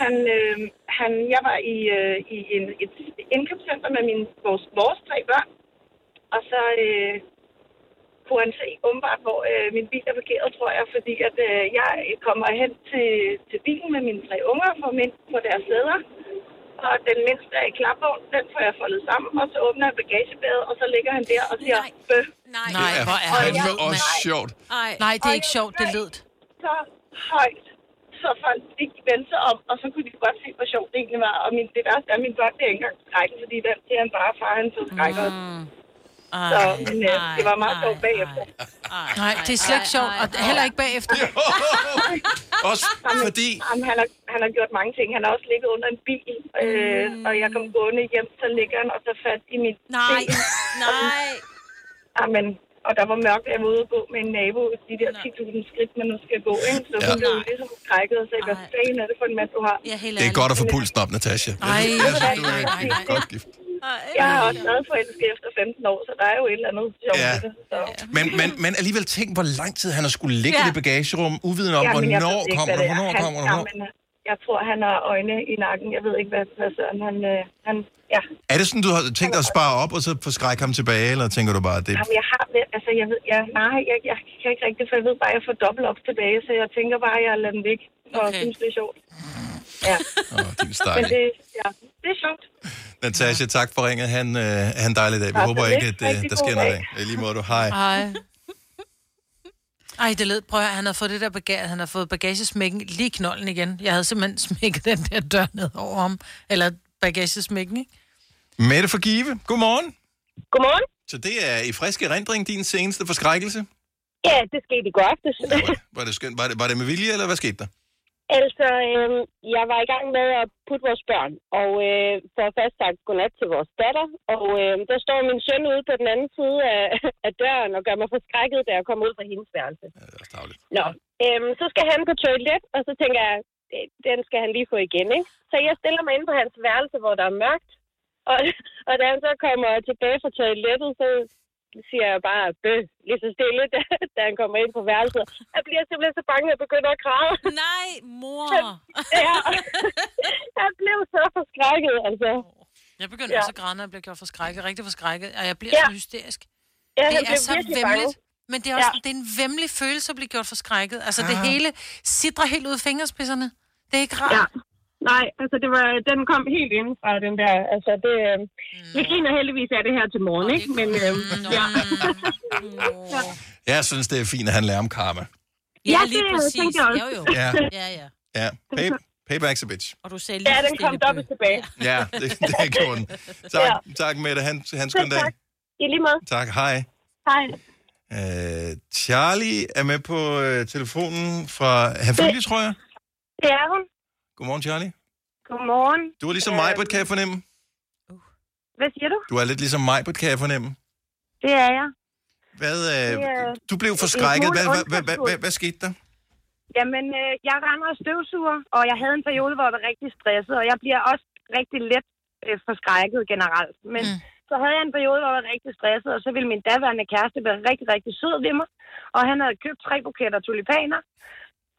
Han, øh, han, jeg var i, øh, i en, et indkøbscenter med min, vores, vores tre børn, og så øh, kunne han se åbenbart, hvor øh, min bil er parkeret, tror jeg, fordi at øh, jeg kommer hen til, til bilen med mine tre unger, får dem ind på deres sæder, og den mindste er i klapvogn, den får jeg foldet sammen, og så åbner jeg bagagebæret, og så ligger han der og siger, bøh. Nej, Nej, Det er hvor er han også Nej. sjovt. Ej. Nej, det er ikke sjovt, det er ledt. så højt, så folk ikke vendte sig om, og så kunne de godt se, hvor sjovt det egentlig var. Og min, det værste er, at min børn bliver ikke engang skrækket, fordi den siger han bare, far, han så skrækker Så men, øh, det var meget sjovt bagefter. Nej, det er slet ikke sjovt, og heller ikke bagefter. Også fordi... Jamen, han, har, han har gjort mange ting. Han har også ligget under en bil, øh, og jeg kom gående hjem, så ligger han og så fat i mit Nej, ben. nej. Jamen, og der var mørkt, jeg var ude og gå med en nabo, de der 10.000 skridt, man nu skal gå, ikke? Så hun Ja. blev ligesom skrækket og sagde, hvad fanden er det for en mand, du har? Ja, Det er godt at få pulsen op, Natasha. Ej, Jeg synes, nej, du er nej, nej. godt gift. Jeg har også været forelsket efter 15 år, så der er jo et eller andet sjovt Ja. det. Så. Men, men, men alligevel tænk, hvor lang tid han har skulle ligge Ja. i det bagagerum, uviden om, jeg hvornår ikke, kommer du, det er. hvornår kommer du, hvornår. Jeg tror, han har øjne i nakken. Jeg ved ikke, hvad, hvad søren han... Øh, han ja. Er det sådan, du har tænkt dig at spare op, og så forskrække ham tilbage, eller tænker du bare, at det... Jamen, jeg har det. Altså, jeg ved... Ja, nej, jeg, jeg kan ikke rigtigt, for jeg ved bare, at jeg får dobbelt op tilbage, så jeg tænker bare, at jeg lader den ligge, og okay. synes, det er sjovt. Ja. Åh, din Men stakke. det, ja, det er sjovt. Natasha, tak for ringet. Han, øh, han en dejlig dag. Vi Tak håber det. ikke, at øh, der sker noget. I lige måde, du. Hej. Ej. Ej, det led. Prøv at han har fået det der bagage, han har fået bagagesmækken lige i knolden igen. Jeg havde simpelthen smækket den der dør ned over ham. Eller bagagesmækken, ikke? Mette for Give, godmorgen. Godmorgen. Så det er i frisk erindring din seneste forskrækkelse? Ja, det skete i går aftes. Var det skønt? Var det, var det med vilje, eller hvad skete der? Altså, øh, jeg var i gang med at putte vores børn, og øh, for først sagt godnat til vores datter, og øh, der står min søn ude på den anden side af, af døren og gør mig forskrækket, da jeg kommer ud fra hendes værelse. Ja, det er også dagligt. Nå, øh, så skal han på toilet, og så tænker jeg, den skal han lige få igen, ikke? Så jeg stiller mig ind på hans værelse, hvor der er mørkt, og, og da han så kommer tilbage fra toilettet, så siger jeg bare bø, lige så stille, da, da han kommer ind på værelset. Jeg bliver simpelthen så bange, at jeg begynder at græde. Nej, mor! ja, jeg blev så forskrækket, altså. Jeg begynder ja. også at græde, når jeg bliver gjort forskrækket. Rigtig forskrækket. Og jeg bliver Ja. så hysterisk. Ja, det er blev så vemmeligt. bange. Men det er også Ja. det er en vemmelig følelse at blive gjort forskrækket. Altså, det Ah. hele sidder helt ud af fingerspidserne. Det er ikke rart. Ja. Nej, altså det var, den kom helt inden fra den der, altså det, øh, vi griner heldigvis af det her til morgen, ikke? Men, øh, ja. ja. Jeg synes, det er fint, at han lærer om karma. Ja, det lige præcis. tænkte jeg også. Jo, jo. Ja. ja, ja. Ja, pay, payback's a bitch. Og du sagde Ja, lige den kom dobbelt tilbage. Ja, det, det er gjort den. Tak, tak Mette. Han, han skøn dag. tak. I lige måde. Tak, hej. Hej. Uh, Charlie er med på uh, telefonen fra Herfølge, tror jeg. Det er hun. Godmorgen, Charlie. Godmorgen. Du er ligesom mig, kan jeg fornemme. Hvad siger du? Du er lidt ligesom mig, kan jeg fornemme. Det er jeg. Hvad, uh, Det er- du blev forskrækket. Hvad, hvad, hvad, hvad, hvad, hvad skete der? Jamen, øh, jeg render og støvsuger, og jeg havde en periode, hvor jeg var rigtig stresset, og jeg bliver også rigtig let øh, forskrækket generelt. Men mm. så havde jeg en periode, hvor jeg var rigtig stresset, og så ville min daværende kæreste være rigtig, rigtig sød ved mig. Og han havde købt tre buketter tulipaner.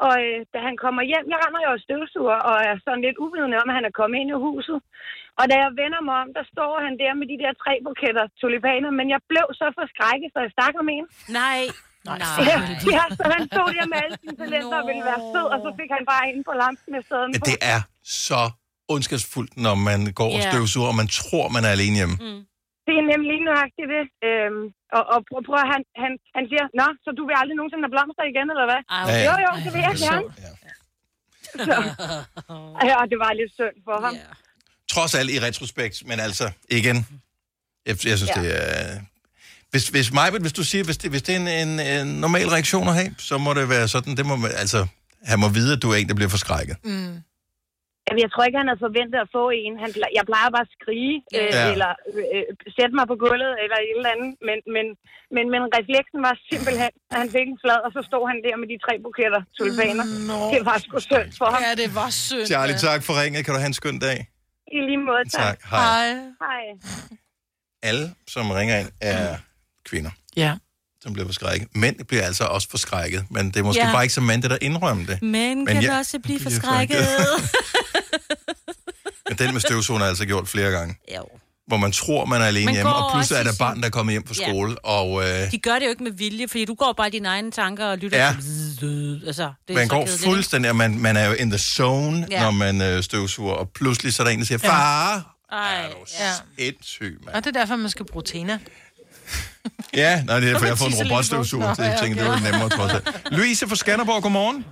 Og øh, da han kommer hjem, jeg render jo og støvsuger, og er sådan lidt uvidende om, at han er kommet ind i huset. Og da jeg vender mig om, der står han der med de der tre buketter tulipaner, men jeg blev så forskrækket, så jeg stak om en. Nej. Nej. Ja, ja, så han stod der med alle sine talenter og ville være sød, og så fik han bare ind på lampen i stedet Ja, det er så ondskabsfuldt, når man går og Ja. støvsuger, og man tror, man er alene hjemme. Mm. Det er nemlig lige nøjagtigt det. Øhm, og, og prøv, prøv, at han, han, han siger, Nå, så du vil aldrig nogensinde have blomster igen, eller hvad? Ja, ja. Jo, jo, det vil jeg gerne. Så, ja, og det var lidt synd for ham. Trods alt i retrospekt, men altså, igen, jeg, jeg synes, Ja. det er... Hvis, hvis, Majbert, hvis du siger, hvis det, hvis det er en, en, en normal reaktion at have, så må det være sådan, det må, altså, han må vide, at du er en, der bliver forskrækket. Mm. Jeg tror ikke, han havde forventet at få en. Han, jeg plejer bare at skrige, øh, Ja. eller øh, sætte mig på gulvet, eller et eller andet. Men, men, men, men refleksen var simpelthen, at han fik en flad, og så stod han der med de tre buketter tulipaner. Nå. Det var sgu synd for ham. Ja, det var synd. Charlie, tak for ringet. Kan du have en skøn dag? I lige måde, tak. Tak. Hej. Hej. Alle, som ringer ind, er kvinder, Ja. som bliver forskrækket. Mænd bliver altså også forskrækket, men det er måske Ja. bare ikke så mand, der indrømmer det. Men kan jeg- også blive forskrækket. Men den med støvsugeren har jeg altså gjort flere gange. Jo. Hvor man tror, man er alene Man hjemme, og pludselig er der barn, der er kommet hjem fra Ja. skole, og øh, De gør det jo ikke med vilje, fordi du går bare i dine egne tanker og lytter Ja. til... Altså, det er man så går kedeligt, fuldstændig, og man, man er jo in the zone, Ja. når man øh, støvsuger, og pludselig så er der en, der siger, Ja. far? Ej, ja. sindssyg, mand. Og det er derfor, man skal bruge Tina. Ja, nej, det er derfor, jeg har fået en lidt robotstøvsuger. Nå, jeg ja, okay. det var nemmere trods alt. Louise fra Skanderborg, godmorgen.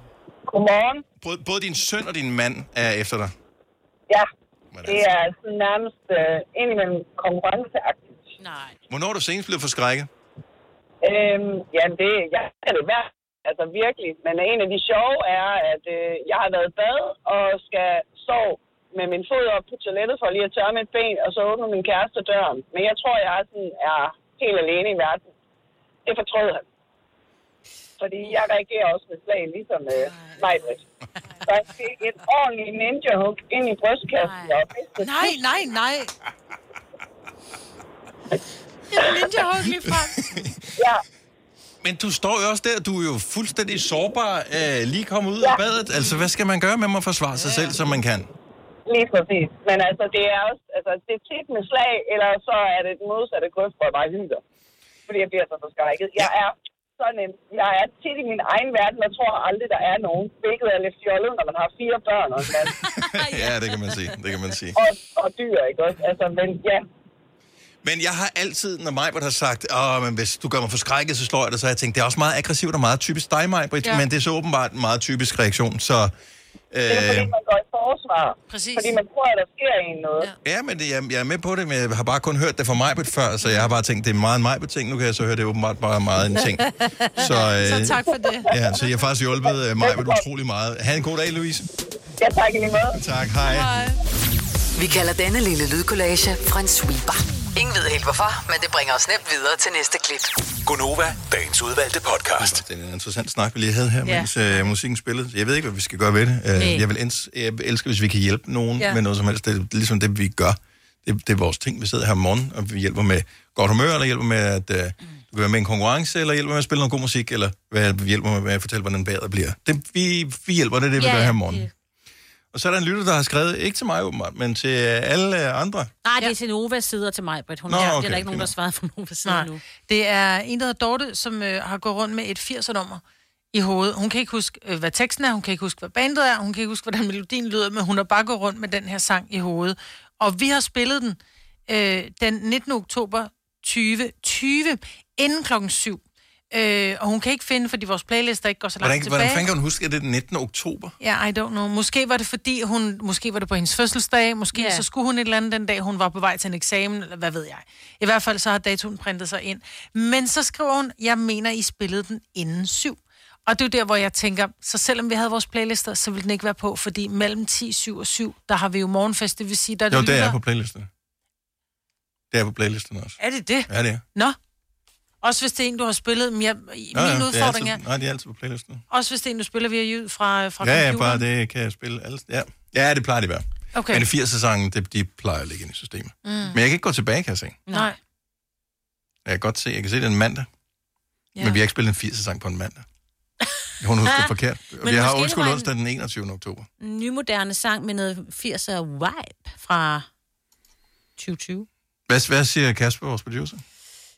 Godmorgen. Både, både din søn og din mand er efter dig. Ja, det er sådan nærmest øh, indimellem konkurrenceagtigt. Nej. Hvornår er du senest blevet forskrækket? Øhm, jamen, det, jeg er det værd. Altså virkelig. Men en af de sjove er, at øh, jeg har været i bad og skal sove med min fod op på toilettet for lige at tørre mit ben, og så åbner min kæreste døren. Men jeg tror, jeg er, sådan, er helt alene i verden. Det fortrød han. Fordi jeg reagerer også med slag, ligesom øh, mig. Så jeg fik et ordentligt ninja-hook ind i brystkassen. Og mistet Nej, nej, nej. Jeg er ninja hug lige frem. Ja. Men du står jo også der, du er jo fuldstændig sårbar, øh, lige kommet ud ja. af badet. Altså, hvad skal man gøre med at forsvare sig selv, som man kan? Lige præcis. Men altså, det er også, altså, det er tit med slag, eller så er det den modsatte grøft, hvor jeg bare hylder. Fordi jeg bliver så forskrækket. Jeg er sådan en, jeg er tit i min egen verden, og tror aldrig, der er nogen. Hvilket er lidt fjollet, når man har fire børn og mand. ja, det kan man sige. Det kan man sige. og, og dyr, ikke også? Altså, men ja, Men jeg har altid, når Majbert har sagt, Åh, men hvis du gør mig forskrækket, så slår jeg dig, så har jeg tænkt, det er også meget aggressivt og meget typisk dig, Majbert, ja. men det er så åbenbart en meget typisk reaktion, så... det er fordi, Øh, man går i forsvar. Præcis. Fordi man tror, at der sker en noget. Ja. Ja, men det, jeg, jeg er med på det, men jeg har bare kun hørt det fra mig før, så jeg har bare tænkt, det er meget en mig ting. Nu kan jeg så høre, det er åbenbart bare meget en ting. Så, øh, Så tak for det. Ja, så jeg har faktisk hjulpet øh, mig utrolig meget. Ha' en god dag, Louise. Ja, tak i lige måde. Tak, hej. Vi kalder denne lille lydkollage Frans sweeper. Ingen ved helt hvorfor, men det bringer os nemt videre til næste klip. Gonova, dagens udvalgte podcast. Det er en interessant snak, vi lige havde her, Ja. mens øh, musikken spillede. Jeg ved ikke, hvad vi skal gøre ved det. Øh, Nej. jeg, vil ens, jeg elsker, hvis vi kan hjælpe nogen Ja. med noget som helst. Det er ligesom det, vi gør. Det, det er vores ting. Vi sidder her om morgenen, og vi hjælper med godt humør, eller hjælper med, at øh, du kan være med i en konkurrence, eller hjælper med at spille noget god musik, eller hvad, hjælper med at fortælle, hvordan vejret bliver. Det, vi, vi hjælper, det er det, vi Ja, gør her om morgenen. Og så er der en lytter, der har skrevet, ikke til mig åbenbart, men til alle øh, andre. Nej, det er til Novas sider til mig, Britt. Hun Nå, Nå, okay, det er der ikke nogen, der svarede fra Novas side nu. Det er en, der hedder Dorte, som øh, har gået rundt med et 80'er-nummer i hovedet. Hun kan ikke huske, øh, hvad teksten er, hun kan ikke huske, hvad bandet er, hun kan ikke huske, hvordan melodien lyder, men hun har bare gået rundt med den her sang i hovedet. Og vi har spillet den øh, den 19. oktober 2020, inden klokken 7. Øh, og hun kan ikke finde, fordi vores playlist ikke går så langt Hvordan, tilbage. hvordan fanden kan hun huske, at det er den 19. oktober? Ja, I don't know. Måske var det fordi, hun, måske var det på hendes fødselsdag, måske yeah. så skulle hun et eller andet den dag, hun var på vej til en eksamen, eller hvad ved jeg. I hvert fald så har datoen printet sig ind. Men så skriver hun, jeg mener, I spillede den inden syv. Og det er jo der, hvor jeg tænker, så selvom vi havde vores playlister, så ville den ikke være på, fordi mellem 10, 7 og 7, der har vi jo morgenfest, det vil sige, der er Jo, det er lytter- på playlisten. Det er på playlisten også. Er det det? Ja, det er. Nå. Også hvis det er en, du har spillet. Men jeg, min Ja, ja, det er udfordring er, altid, Nej, det er altid på playlisten. også hvis det er en, du spiller via lyd fra, fra Ja, ja, computeren. bare det kan jeg spille. Alle, ja. ja, det plejer det at være. Okay. Men 80'er-sangen, det, de plejer at ligge ind i systemet. Mm. Men jeg kan ikke gå tilbage, kan jeg se. Nej. Jeg kan godt se, jeg kan se, det er en mandag. Ja. Ja. Men vi har ikke spillet en 80'er-sang på en mandag. Hun husker Ah, forkert. men Vi har undskyld onsdag den 21. oktober. En nymoderne sang med noget 80'er vibe fra 2020. Hvad, hvad siger Kasper, vores producer?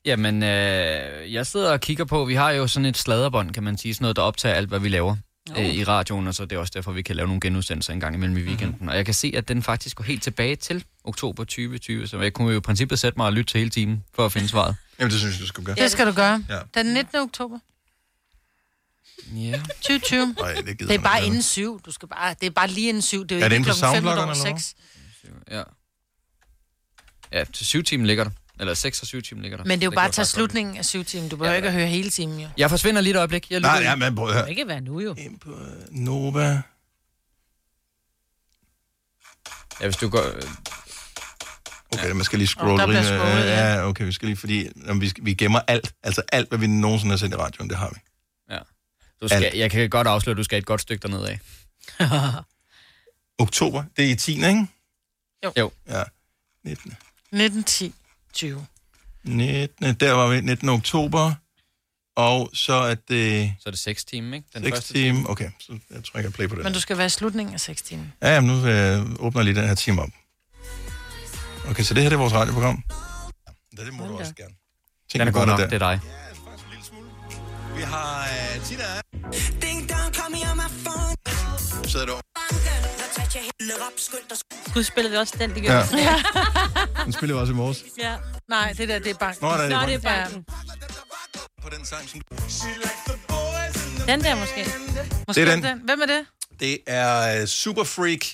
Jamen, øh, jeg sidder og kigger på, vi har jo sådan et sladderbånd, kan man sige, sådan noget, der optager alt, hvad vi laver øh, i radioen, og så det er også derfor, vi kan lave nogle genudsendelser en gang imellem i weekenden. Mm-hmm. Og jeg kan se, at den faktisk går helt tilbage til oktober 2020, så jeg kunne jo i princippet sætte mig og lytte til hele timen for at finde svaret. Jamen, det synes jeg, du skal gøre. Det skal du gøre. Ja. Den 19. oktober. Ja. 2020. Nej, det det er bare inden syv. Du skal bare, det er bare lige inden syv. Det er Er det ikke inde på klokken fem soundblokkeren, over eller hvad? seks. Ja. Ja, til syv timen ligger der. Eller 6 og 7 timer ligger der. Men det er jo bare at tage slutningen af syv timer. Du behøver ikke at høre hele timen, jo. Jeg forsvinder lige et øjeblik. Jeg Nej, lytter ja, ind. men prøv at Det kan ikke være nu, jo. Nova. Ja, hvis du går... Okay, ja. man skal lige scrolle. Åh, der bliver rimelig- scrollet, ja. ja, okay, vi skal lige, fordi om vi, vi gemmer alt. Altså alt, hvad vi nogensinde har sendt i radioen, det har vi. Ja. Du skal, jeg kan godt afsløre, at du skal et godt stykke derned af. Oktober, det er i 10, ikke? Jo. Jo. Ja. 19. 19, 10, 20. 19. Der var vi 19. oktober. Og så er det... Så er det 6 timer, ikke? Den 6 første timer. Okay, så jeg tror, jeg kan play på det. Men du skal være i slutningen af 6 timer. Ja, jamen, nu øh, åbner jeg lige den her time op. Okay, så det her det er vores radioprogram. Ja, det må du også gerne. Tænk, Den er god godt nok, det er dig. Vi har uh, Tina. Sidder du Gud, spillede vi også den, det gjorde. Ja. Den spiller vi også i morges. ja. Nej, det der, det er banken. Nå, der er det Nå, banken. det er banken. På den sang, som Den der måske. Måske Det er den. den. Hvem er det? Det er uh, Super Freak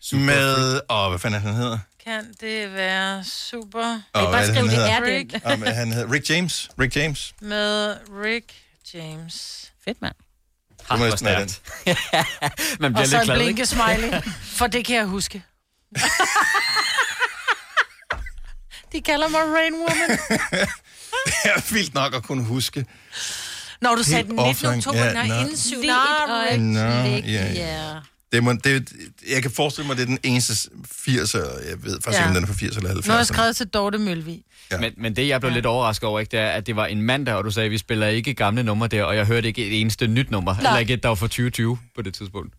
Super med... Åh, oh, hvad fanden er det, han hedder? Kan det være super... Åh, hvad er det, han hedder? Rick Oh, han hedder Rick James. Rick James. med Rick James. Fedt, mand. Det må næsten være den. Man Og bliver så lidt en blinkesmiley, for det kan jeg huske. De kalder mig Rain Woman. Det er vildt nok at kunne huske. Når du sagde den 19. offline. oktober, Ja, nej, inden syv. Lige et Nej, Nå, øjeblik, ja, ja. Det må, det, jeg kan forestille mig, at det er den eneste 80'er, jeg ved faktisk Ja. ikke, om den er fra 80 eller 70. Nu har jeg skrevet til Dorte Mølvig. Ja. Men, men det, jeg blev lidt overrasket over, ikke, det er, at det var en mandag, og du sagde, at vi spiller ikke gamle numre der, og jeg hørte ikke et eneste nyt nummer. Nej. Eller ikke et, der var fra 2020 på det tidspunkt.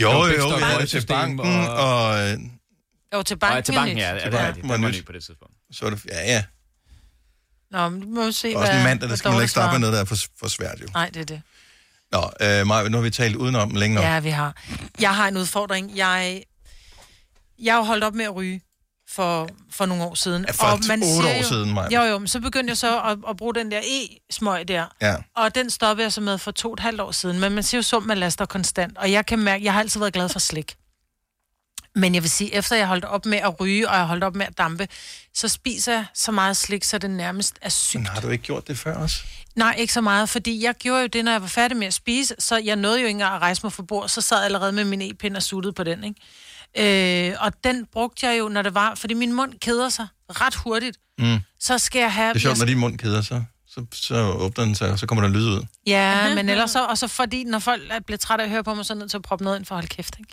Jo, var jo, vi havde det til banken, og- og... Jo, til Og banken. ja, til banken, ja, ja, Til det er banken var Den var nyt. ny på det tidspunkt. Så er det, ja, ja. Nå, men du må jo se, Og hvad... også en mandag, der skal man ikke starte med noget, der er for, for svært, jo. Nej, det er det. Nå, øh, Maja, nu har vi talt udenom længe nok. Ja, vi har. Jeg har en udfordring. Jeg, jeg har holdt op med at ryge for, for nogle år siden. Ja, for otte år jo, siden, Maja. Jo, jo, men så begyndte jeg så at, at bruge den der e-smøg der. Ja. Og den stoppede jeg så med for to og et halvt år siden. Men man siger jo sum, man laster konstant. Og jeg kan mærke, jeg har altid været glad for slik. Men jeg vil sige, efter jeg holdt op med at ryge, og jeg holdt op med at dampe, så spiser jeg så meget slik, så det nærmest er sygt. Men har du ikke gjort det før også? Nej, ikke så meget, fordi jeg gjorde jo det, når jeg var færdig med at spise, så jeg nåede jo ikke engang at rejse mig for bord, så sad jeg allerede med min e-pind og suttede på den, ikke? Øh, og den brugte jeg jo, når det var, fordi min mund keder sig ret hurtigt. Mm. Så skal jeg have... Det er sjovt, jeg, når din mund keder sig, så, så åbner den sig, og så kommer der lyd ud. Ja, men ellers så, og så fordi, når folk er- bliver trætte af at høre på mig, så er nødt til at proppe noget ind for at holde kæft, ikke?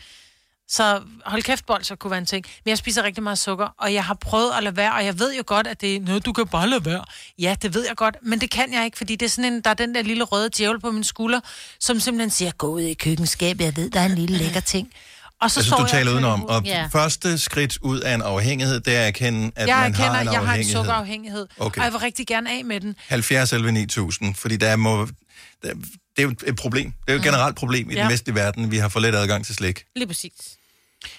Så hold kæft bolser kunne være en ting. Men jeg spiser rigtig meget sukker, og jeg har prøvet at lade være, og jeg ved jo godt, at det er noget, du kan bare lade være. Ja, det ved jeg godt, men det kan jeg ikke, fordi det er sådan en, der er den der lille røde djævel på min skulder, som simpelthen siger, gå ud i køkkenskabet, jeg ved, der er en lille lækker ting. Og så Jeg synes, du jeg taler og udenom. Og. Ja. første skridt ud af en afhængighed, det er at erkende, at jeg man erkender, har en at jeg har en afhængighed. sukkerafhængighed, Okay. og jeg vil rigtig gerne af med den. 70 11 9000, fordi der må, der, det er jo et problem. Det er jo et generelt problem i Ja. den vestlige verden. Vi har for let adgang til slik. Lige præcis.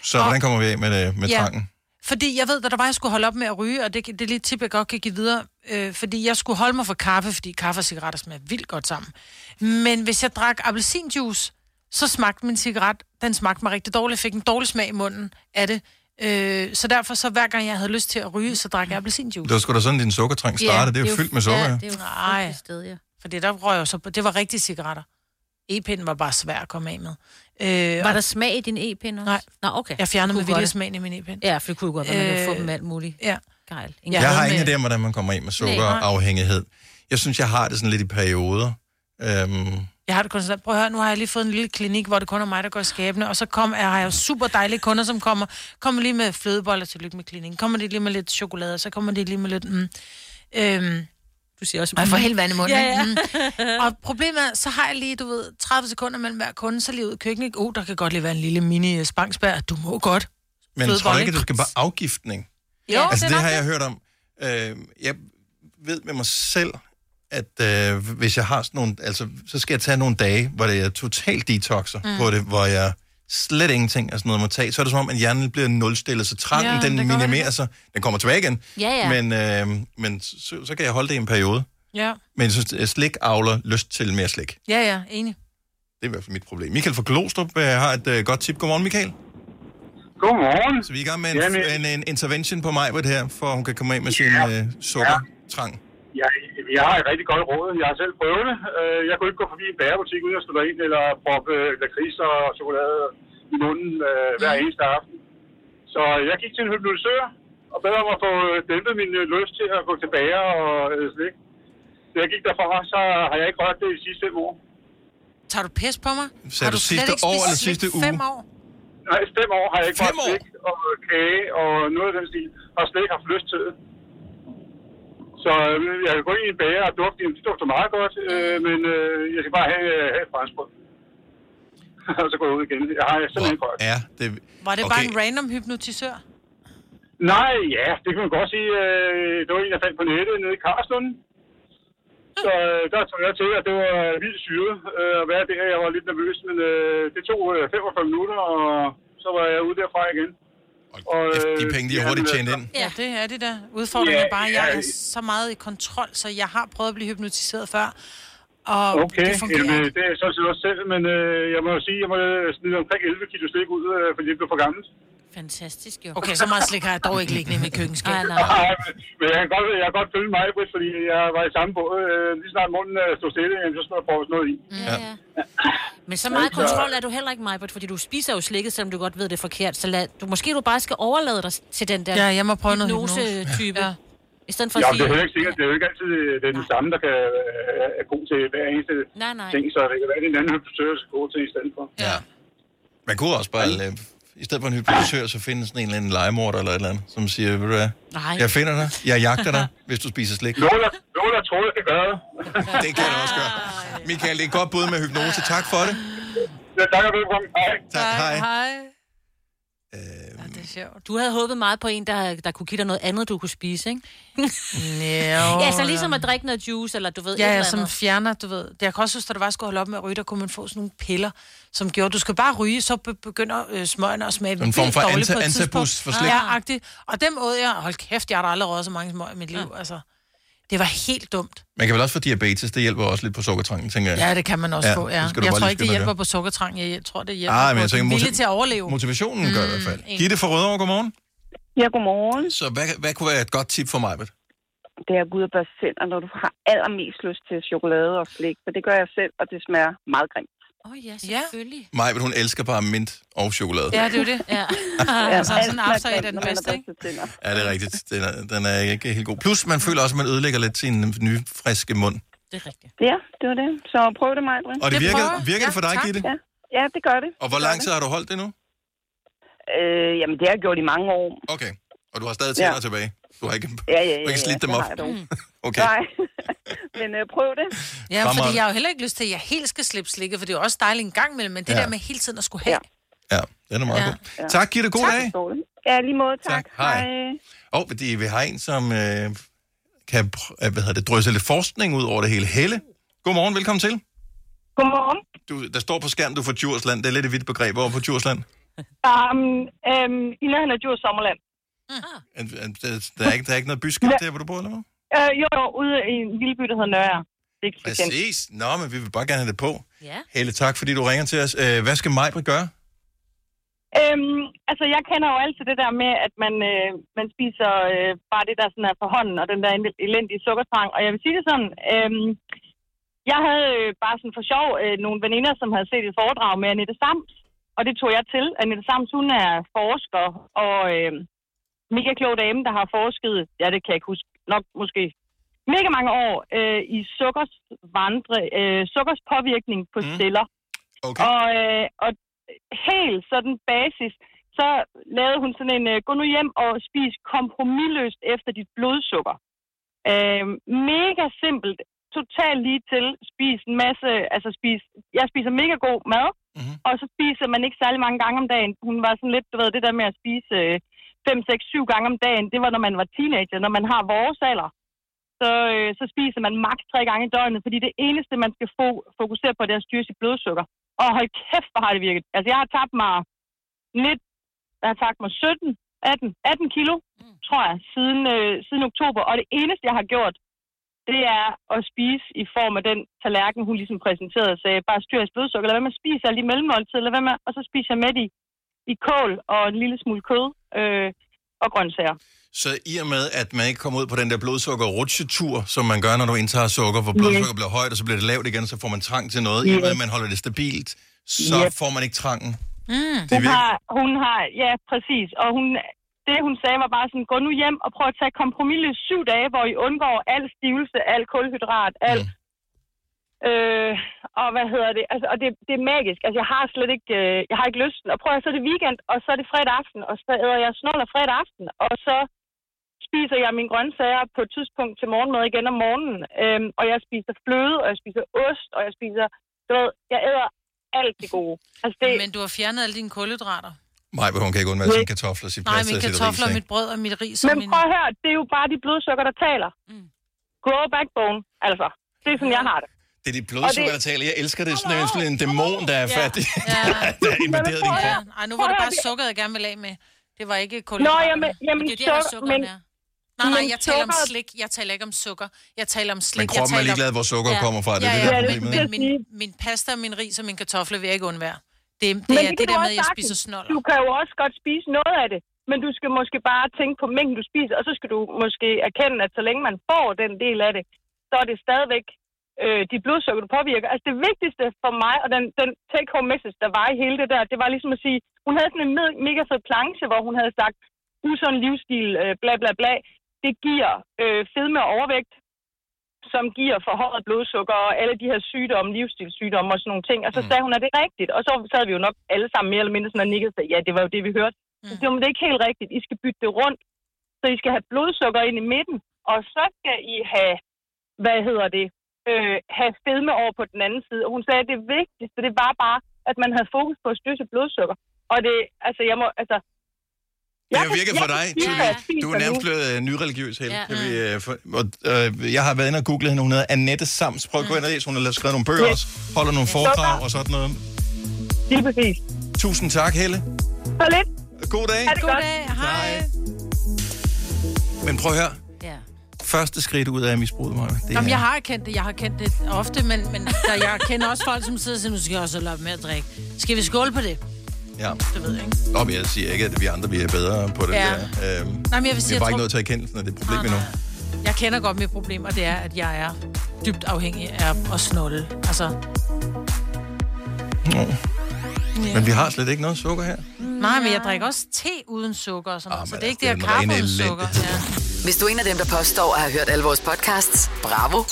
Så hvordan kommer vi af med, det, med Ja. trangen? Fordi jeg ved, at der var, jeg skulle holde op med at ryge, og det, det er lige et tip, jeg godt kan give videre. Øh, fordi jeg skulle holde mig for kaffe, fordi kaffe og cigaretter smager vildt godt sammen. Men hvis jeg drak appelsinjuice, så smagte min cigaret, den smagte mig rigtig dårligt. Jeg fik en dårlig smag i munden af det. Øh, så derfor, så hver gang jeg havde lyst til at ryge, så drak jeg appelsinjuice. Det var sgu da sådan, din sukkertrang startede. det er jo fyldt med sukker. Ja, det er jo Nej, sted, ja. fordi der røg jeg så på, det var rigtige cigaretter. E-pinden var bare svær at komme af med. Øh, Var der smag i din e-pind også? Nej. Nå, okay. Jeg fjernede Det med vilje smagen i min e-pind. Ja, for det kunne godt være, man kan få Øh, dem alt muligt. Ja. Gejl. Jeg, jeg har ingen idé om, hvordan man kommer af med sukkerafhængighed. Jeg synes, jeg har det sådan lidt i perioder. Øhm, Jeg har det konstant. Prøv at høre, nu har jeg lige fået en lille klinik, hvor det kun er mig, der går i skabene, og så kom, jeg har jeg jo super dejlige kunder, som kommer, kommer lige med flødeboller til lykke med klinikken. Kommer de lige med lidt chokolade, og så kommer de lige med lidt... Mm, øhm, du siger også... Og jeg får helt vand i munden. Ja, ja. Mm. Og problemet er, så har jeg lige, du ved, 30 sekunder mellem hver kunde, så lige ud i køkkenet. Oh, der kan godt lige være en lille mini spangsbær. Du må godt. men tror du ikke, du skal bare afgiftning? Jo, altså, det er det nok har det. jeg hørt om. Øh, jeg ved med mig selv, at øh, hvis jeg har sådan nogle... Altså, så skal jeg tage nogle dage, hvor det er totalt detoxer mm. på det, hvor jeg slet ingenting af sådan noget må tage. Så er det som om, at hjernen bliver nulstillet, så trangen, Ja, ja, den det minimerer sig. Den kommer tilbage igen. Ja, ja. Men, øh, men så, så kan jeg holde det i en periode. Ja, Men jeg synes, at slik avler lyst til mere slik. ja, ja, enig. Det er i hvert fald mit problem. Michael fra Glostrup øh, har et øh, godt tip. Godmorgen, Michael. Godmorgen. Så vi er i gang med en, Jamen- en, en intervention på mig her, for hun kan komme af med sin øh, sukkertrang. Jeg, jeg har et rigtig godt råd. Jeg har selv prøvet det. Øh, Jeg kunne ikke gå forbi en bagerbutik uden at stå ind eller proppe øh, lakrids og chokolade i munden øh, hver eneste aften. Så jeg gik til en hypnotisør og bad om at få dæmpet min lyst til at gå til bager og øh, slik. Da jeg gik derfra, så har jeg ikke rørt det i de sidste fem år. Tager du pis på mig? Sagde har du slet sidste ikke år eller sidste i Fem uge? år? Nej, fem år har jeg ikke rørt slik og kage og noget af den stil. Og slet ikke haft lyst til det. Så øh, jeg kan gå ind i en bager og dufte, jamen, det dufter meget godt, øh, men øh, jeg skal bare have, øh, have et franskbrød. og så går jeg ud igen. Jeg har simpelthen ikke rørt. Ja, det... Var det Okay. bare en random hypnotisør? Nej, ja, det kan man godt sige. Øh, det var en, jeg fandt på nettet nede i Karlslund. Så øh, der tog jeg til, at det var vildt syret øh, at være der. Jeg var lidt nervøs, men øh, det tog øh, 45 minutter, og så var jeg ude derfra igen. Og, øh, De penge, de har hurtigt tjent ind. Ja, det er det der. Udfordringen Ja, er bare, at jeg ja. er så meget i kontrol, så jeg har prøvet at blive hypnotiseret før. Og Okay, det fungerer. jamen, det er sådan set også selv, men øh, jeg må jo sige, at jeg må smide omkring 11 kilo slik ud, øh, fordi det blev for gammelt. Fantastisk, jo. Okay, så meget slik har jeg dog ikke liggende i mit køkkenskab. Nej, Nej, men, men jeg kan godt, jeg kan godt følge mig, Britt, fordi jeg var i samme båd. Øh, lige snart munden øh, stod stille, så skulle jeg prøve noget i. Ja, ja. Men så meget kontrol er du heller ikke, Majbert, fordi du spiser jo slikket, selvom du godt ved, det er forkert. Så lad, du, måske du bare skal overlade dig til den der Ja, jeg må prøve noget hypnose. hypnose-type. Ja. I stedet for Ja, at men det er sige... jo ikke sikkert. Det er jo ikke altid det er den samme, der kan øh, er god til hver eneste Nej, nej. ting, så det kan være, at en anden hypnotisør skal gå til i stedet for. Ja. Man kunne også bare, øh, i stedet for en hypnotisør, så finde sådan en eller anden legemorder eller et eller andet, som siger, ved du hvad, Nej. jeg finder dig, jeg jagter dig, hvis du spiser slik. Nogen, der tror, jeg kan gøre det. Det kan jeg også gøre. Michael, det er et godt bud med hypnose. Tak for det. Ja, tak og velkommen. Hej. Tak, hej. Hej. Øh, Ja, det er sjovt. Du havde håbet meget på en, der, der kunne give dig noget andet, du kunne spise, ikke? Ja, ja, så ligesom at drikke noget juice, eller du ved, et Ja, eller ja, andet. som fjerner, du ved. Jeg kan også huske, at der var skulle holde op med at ryge, der kunne man få sådan nogle piller, som gjorde, du skal bare ryge, så be- begynder øh, smøgerne at smage En form for anta- på et antabus tidspunkt. for slik. Ja, agtigt. Og dem åd jeg, hold kæft, jeg har da aldrig røget så mange smøg i mit liv, altså. Det var helt dumt. Man kan vel også få diabetes, det hjælper også lidt på sukkertrangen, tænker jeg. Ja, det kan man også ja, få, ja. det skal du Jeg tror ikke, det hjælper på sukkertrang. Jeg tror, det hjælper Ah, men på jeg tænker, motiv- til at overleve. Motivationen mm, gør i hvert fald. enig. Gitte fra Rødovre, godmorgen. Ja, godmorgen. Så hvad, hvad kunne være et godt tip for mig? Det er at gå ud og børste tænder, når du har allermest lyst til chokolade og slik. For det gør jeg selv, og det smager meget grimt. Åh oh, ja, selvfølgelig. Maj, hun elsker bare mint og chokolade. Ja, det er jo det. Ja. Ja, så sådan en afsag er den bedste, ikke? Ja, det er rigtigt. Den er, den er ikke helt god. Plus, man føler også, at man ødelægger lidt sin nye, friske mund. Det er rigtigt. Ja, det var det. Så prøv det, Maja. Og det virker, virker det for dig, Gitte? Ja. ja, det gør det. Og hvor lang tid har du holdt det nu? Øh, jamen, det har jeg gjort i mange år. Okay. Og du har stadig tænder Ja. tilbage? Du har ikke, Ja, ja, ja. du har ikke slidt ja, dem det op? Okay. Nej, men øh, prøv det. Ja, Fremragende. fordi jeg har jo heller ikke lyst til, at jeg helt skal slippe slikket, for det er jo også dejligt en gang imellem, men det Ja. der med hele tiden at skulle have. Ja, den er meget Ja. god. Tak, Gitte. God tak, dag. det. Ja, lige måde, tak. Tak. Hej. Og fordi vi har en, som øh, kan øh, hvad hedder det, drysse lidt forskning ud over det hele. Helle, godmorgen, velkommen til. Godmorgen. Du, der står på skærmen, du er fra Djursland. Det er lidt et vidt begreb. Hvor er på Djursland? Um, um, I nærheden af Djurs Sommerland. Er- er- Der, er ikke, der er ikke noget byskilt der, hvor du bor, eller hvad? Uh, jo, jo, ude i en lille by, der hedder Nørre. Det er. Præcis. Nå, men vi vil bare gerne have det på. Ja. Helle, tak fordi du ringer til os. Øh, hvad skal Majbrit gøre? Øhm, altså, jeg kender jo altid det der med, at man, øh, man spiser øh, bare det, der sådan er for hånden, og den der elendige sukkertrang. Og jeg vil sige det sådan, øhm, jeg havde øh, bare sådan for sjov øh, nogle veninder, som havde set et foredrag med Annette Sams, og det tog jeg til. Annette Sams, hun er forsker, og øh, mega klog dame, der har forsket, ja, det kan jeg ikke huske, nok måske mega mange år, øh, i sukkers vandre, øh, sukkers påvirkning på mm. celler. Okay. Og, øh, og helt sådan basis, så lavede hun sådan en, øh, gå nu hjem og spis kompromilløst efter dit blodsukker. Øh, mega simpelt, totalt lige til, spis en masse, altså spis, jeg spiser mega god mad, mm-hmm. og så spiser man ikke særlig mange gange om dagen. Hun var sådan lidt, du ved, det der med at spise 5, 6, 7 gange om dagen, det var, når man var teenager, når man har vores alder så, øh, så spiser man maks tre gange i døgnet, fordi det eneste, man skal fo- fokusere på, det er at styre sit blodsukker. Og hold kæft, hvor har det virket. Altså, jeg har tabt mig lidt, jeg har tabt mig 17, 18, 18 kilo, mm. tror jeg, siden, øh, siden oktober. Og det eneste, jeg har gjort, det er at spise i form af den tallerken, hun ligesom præsenterede og sagde, bare styr jeres blodsukker, lad være med at spise alle de mellemmåltider, lad være med, og så spiser jeg med i, i kål og en lille smule kød øh, og grøntsager. Så i og med, at man ikke kommer ud på den der blodsukker-rutsjetur, som man gør, når du indtager sukker, hvor blodsukker bliver højt, og så bliver det lavt igen, så får man trang til noget. I og med, at man holder det stabilt, så Yes. får man ikke trangen. Mm. Det Hun, har, hun har, ja, præcis. Og hun, det, hun sagde, var bare sådan, gå nu hjem og prøv at tage kompromisløst syv dage, hvor I undgår al stivelse, al kulhydrat, al... Mm. Øh, og hvad hedder det? Altså, og det, det er magisk. Altså, jeg har slet ikke, øh, jeg har ikke lysten. Og prøv at så er det weekend, og så er det fredag aften, og så æder jeg snoller fredag aften, og så spiser jeg mine grøntsager på et tidspunkt til morgenmad igen om morgenen. Øhm, og jeg spiser fløde, og jeg spiser ost, og jeg spiser, du ved, jeg æder alt det gode. Altså, det, Men du har fjernet alle dine kulhydrater. Maj, hun kan ikke undvære sine kartofler, sit Nej, mine kartofler, ris, mit brød og mit ris. Men og min... prøv at høre, det er jo bare de blodsukker, der taler. Mm. Grow backbone, altså. Det er sådan, jeg har det. Det er de blodsukker, der taler. Jeg elsker det. Sådan en, sådan en dæmon, der er fattig. Ja. der er invaderet din krop. Ej, nu var det bare sukkeret, jeg gerne ville af med. Det var ikke Nå, kulhydraterne. jamen, jamen, det er sukker- sukkeren men- er. Nej, nej, jeg taler om slik. Jeg taler ikke om sukker. Jeg taler om slik. Men kroppen jeg er taler ligeglad, hvor sukkeret kommer fra. Det er ja, det, der er ja, problemet, men min, min pasta, min ris og min kartofler vil jeg ikke undvære. Det, det Men er det du der med, at jeg spiser snoller. Du kan jo også godt spise noget af det, men du skal måske bare tænke på mængden, du spiser, og så skal du måske erkende, at så længe man får den del af det, så er det stadigvæk øh, de blodsukker, du påvirker. Altså det vigtigste for mig, og den, den take-home message, der var i hele det der, det var ligesom at sige, hun havde sådan en me- mega fed planche, hvor hun havde sagt, usund livsstil, øh, bla bla bla, det giver øh, fedme og overvægt, som giver forhøjet blodsukker og alle de her sygdomme, livsstilssygdomme og sådan nogle ting. Og så sagde hun, at det er rigtigt. Og så sad vi jo nok alle sammen mere eller mindre sådan og nikkede sagde, ja, det var jo det, vi hørte. Mm. Det, men det er ikke helt rigtigt. I skal bytte det rundt. Så I skal have blodsukker ind i midten, og så skal I have, hvad hedder det, øh, have fedme over på den anden side. Og hun sagde, at det vigtigste, det var bare, at man havde fokus på at styre sit blodsukker. Og det, altså, jeg må, altså, Det har virket for dig, tydeligt. Du er nærmest blevet øh, nyreligiøs, Helle. Ja. Ja. Vi, øh, for, og, øh, jeg har været inde og googlet hende. Hun hedder Annette Sams. Prøv at gå ind og læse. Hun har lavet- skrevet nogle bøger Yes. også. Holder nogle foredrag og sådan noget. Lige præcis. Tusind tak, Helle. Så lidt. God dag. Ha' det God godt. dag. Hej. Men prøv at høre. Første skridt ud af misbruget, Maja. Det Jamen, er- jeg har erkendt det, jeg har kendt det ofte, men, men der, jeg kender også folk, som sidder og siger, nu skal jeg også lade med at drikke. Skal vi skåle på det? Ja. Det ved jeg ikke. Nå, men jeg siger ikke, at vi andre vi er bedre på det Ja. der. Øhm, Nej, men jeg vil vi sige, er jeg bare ikke tror- nået til erkendelsen af det problem endnu. Jeg kender godt mit problem, og det er, at jeg er dybt afhængig af at snolle. Altså, Nå. Men vi har slet ikke noget sukker her. nej, men jeg drikker også te uden sukker og sådan noget, så det er ikke det altså, det er kaffe den uden sukker. Ja. Hvis du er en af dem, der påstår at have hørt alle vores podcasts, bravo.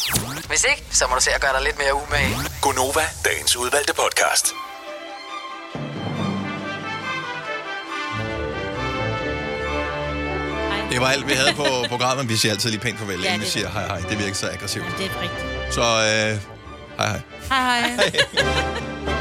Hvis ikke, så må du se at gøre dig lidt mere umage. Gonova, dagens udvalgte podcast. Det var alt, vi havde på programmet. Vi siger altid lige pænt farvel, Ja, inden vi det er siger hej hej. Det virker så aggressivt. Det er rigtigt. Så øh, hej hej. Hej hej.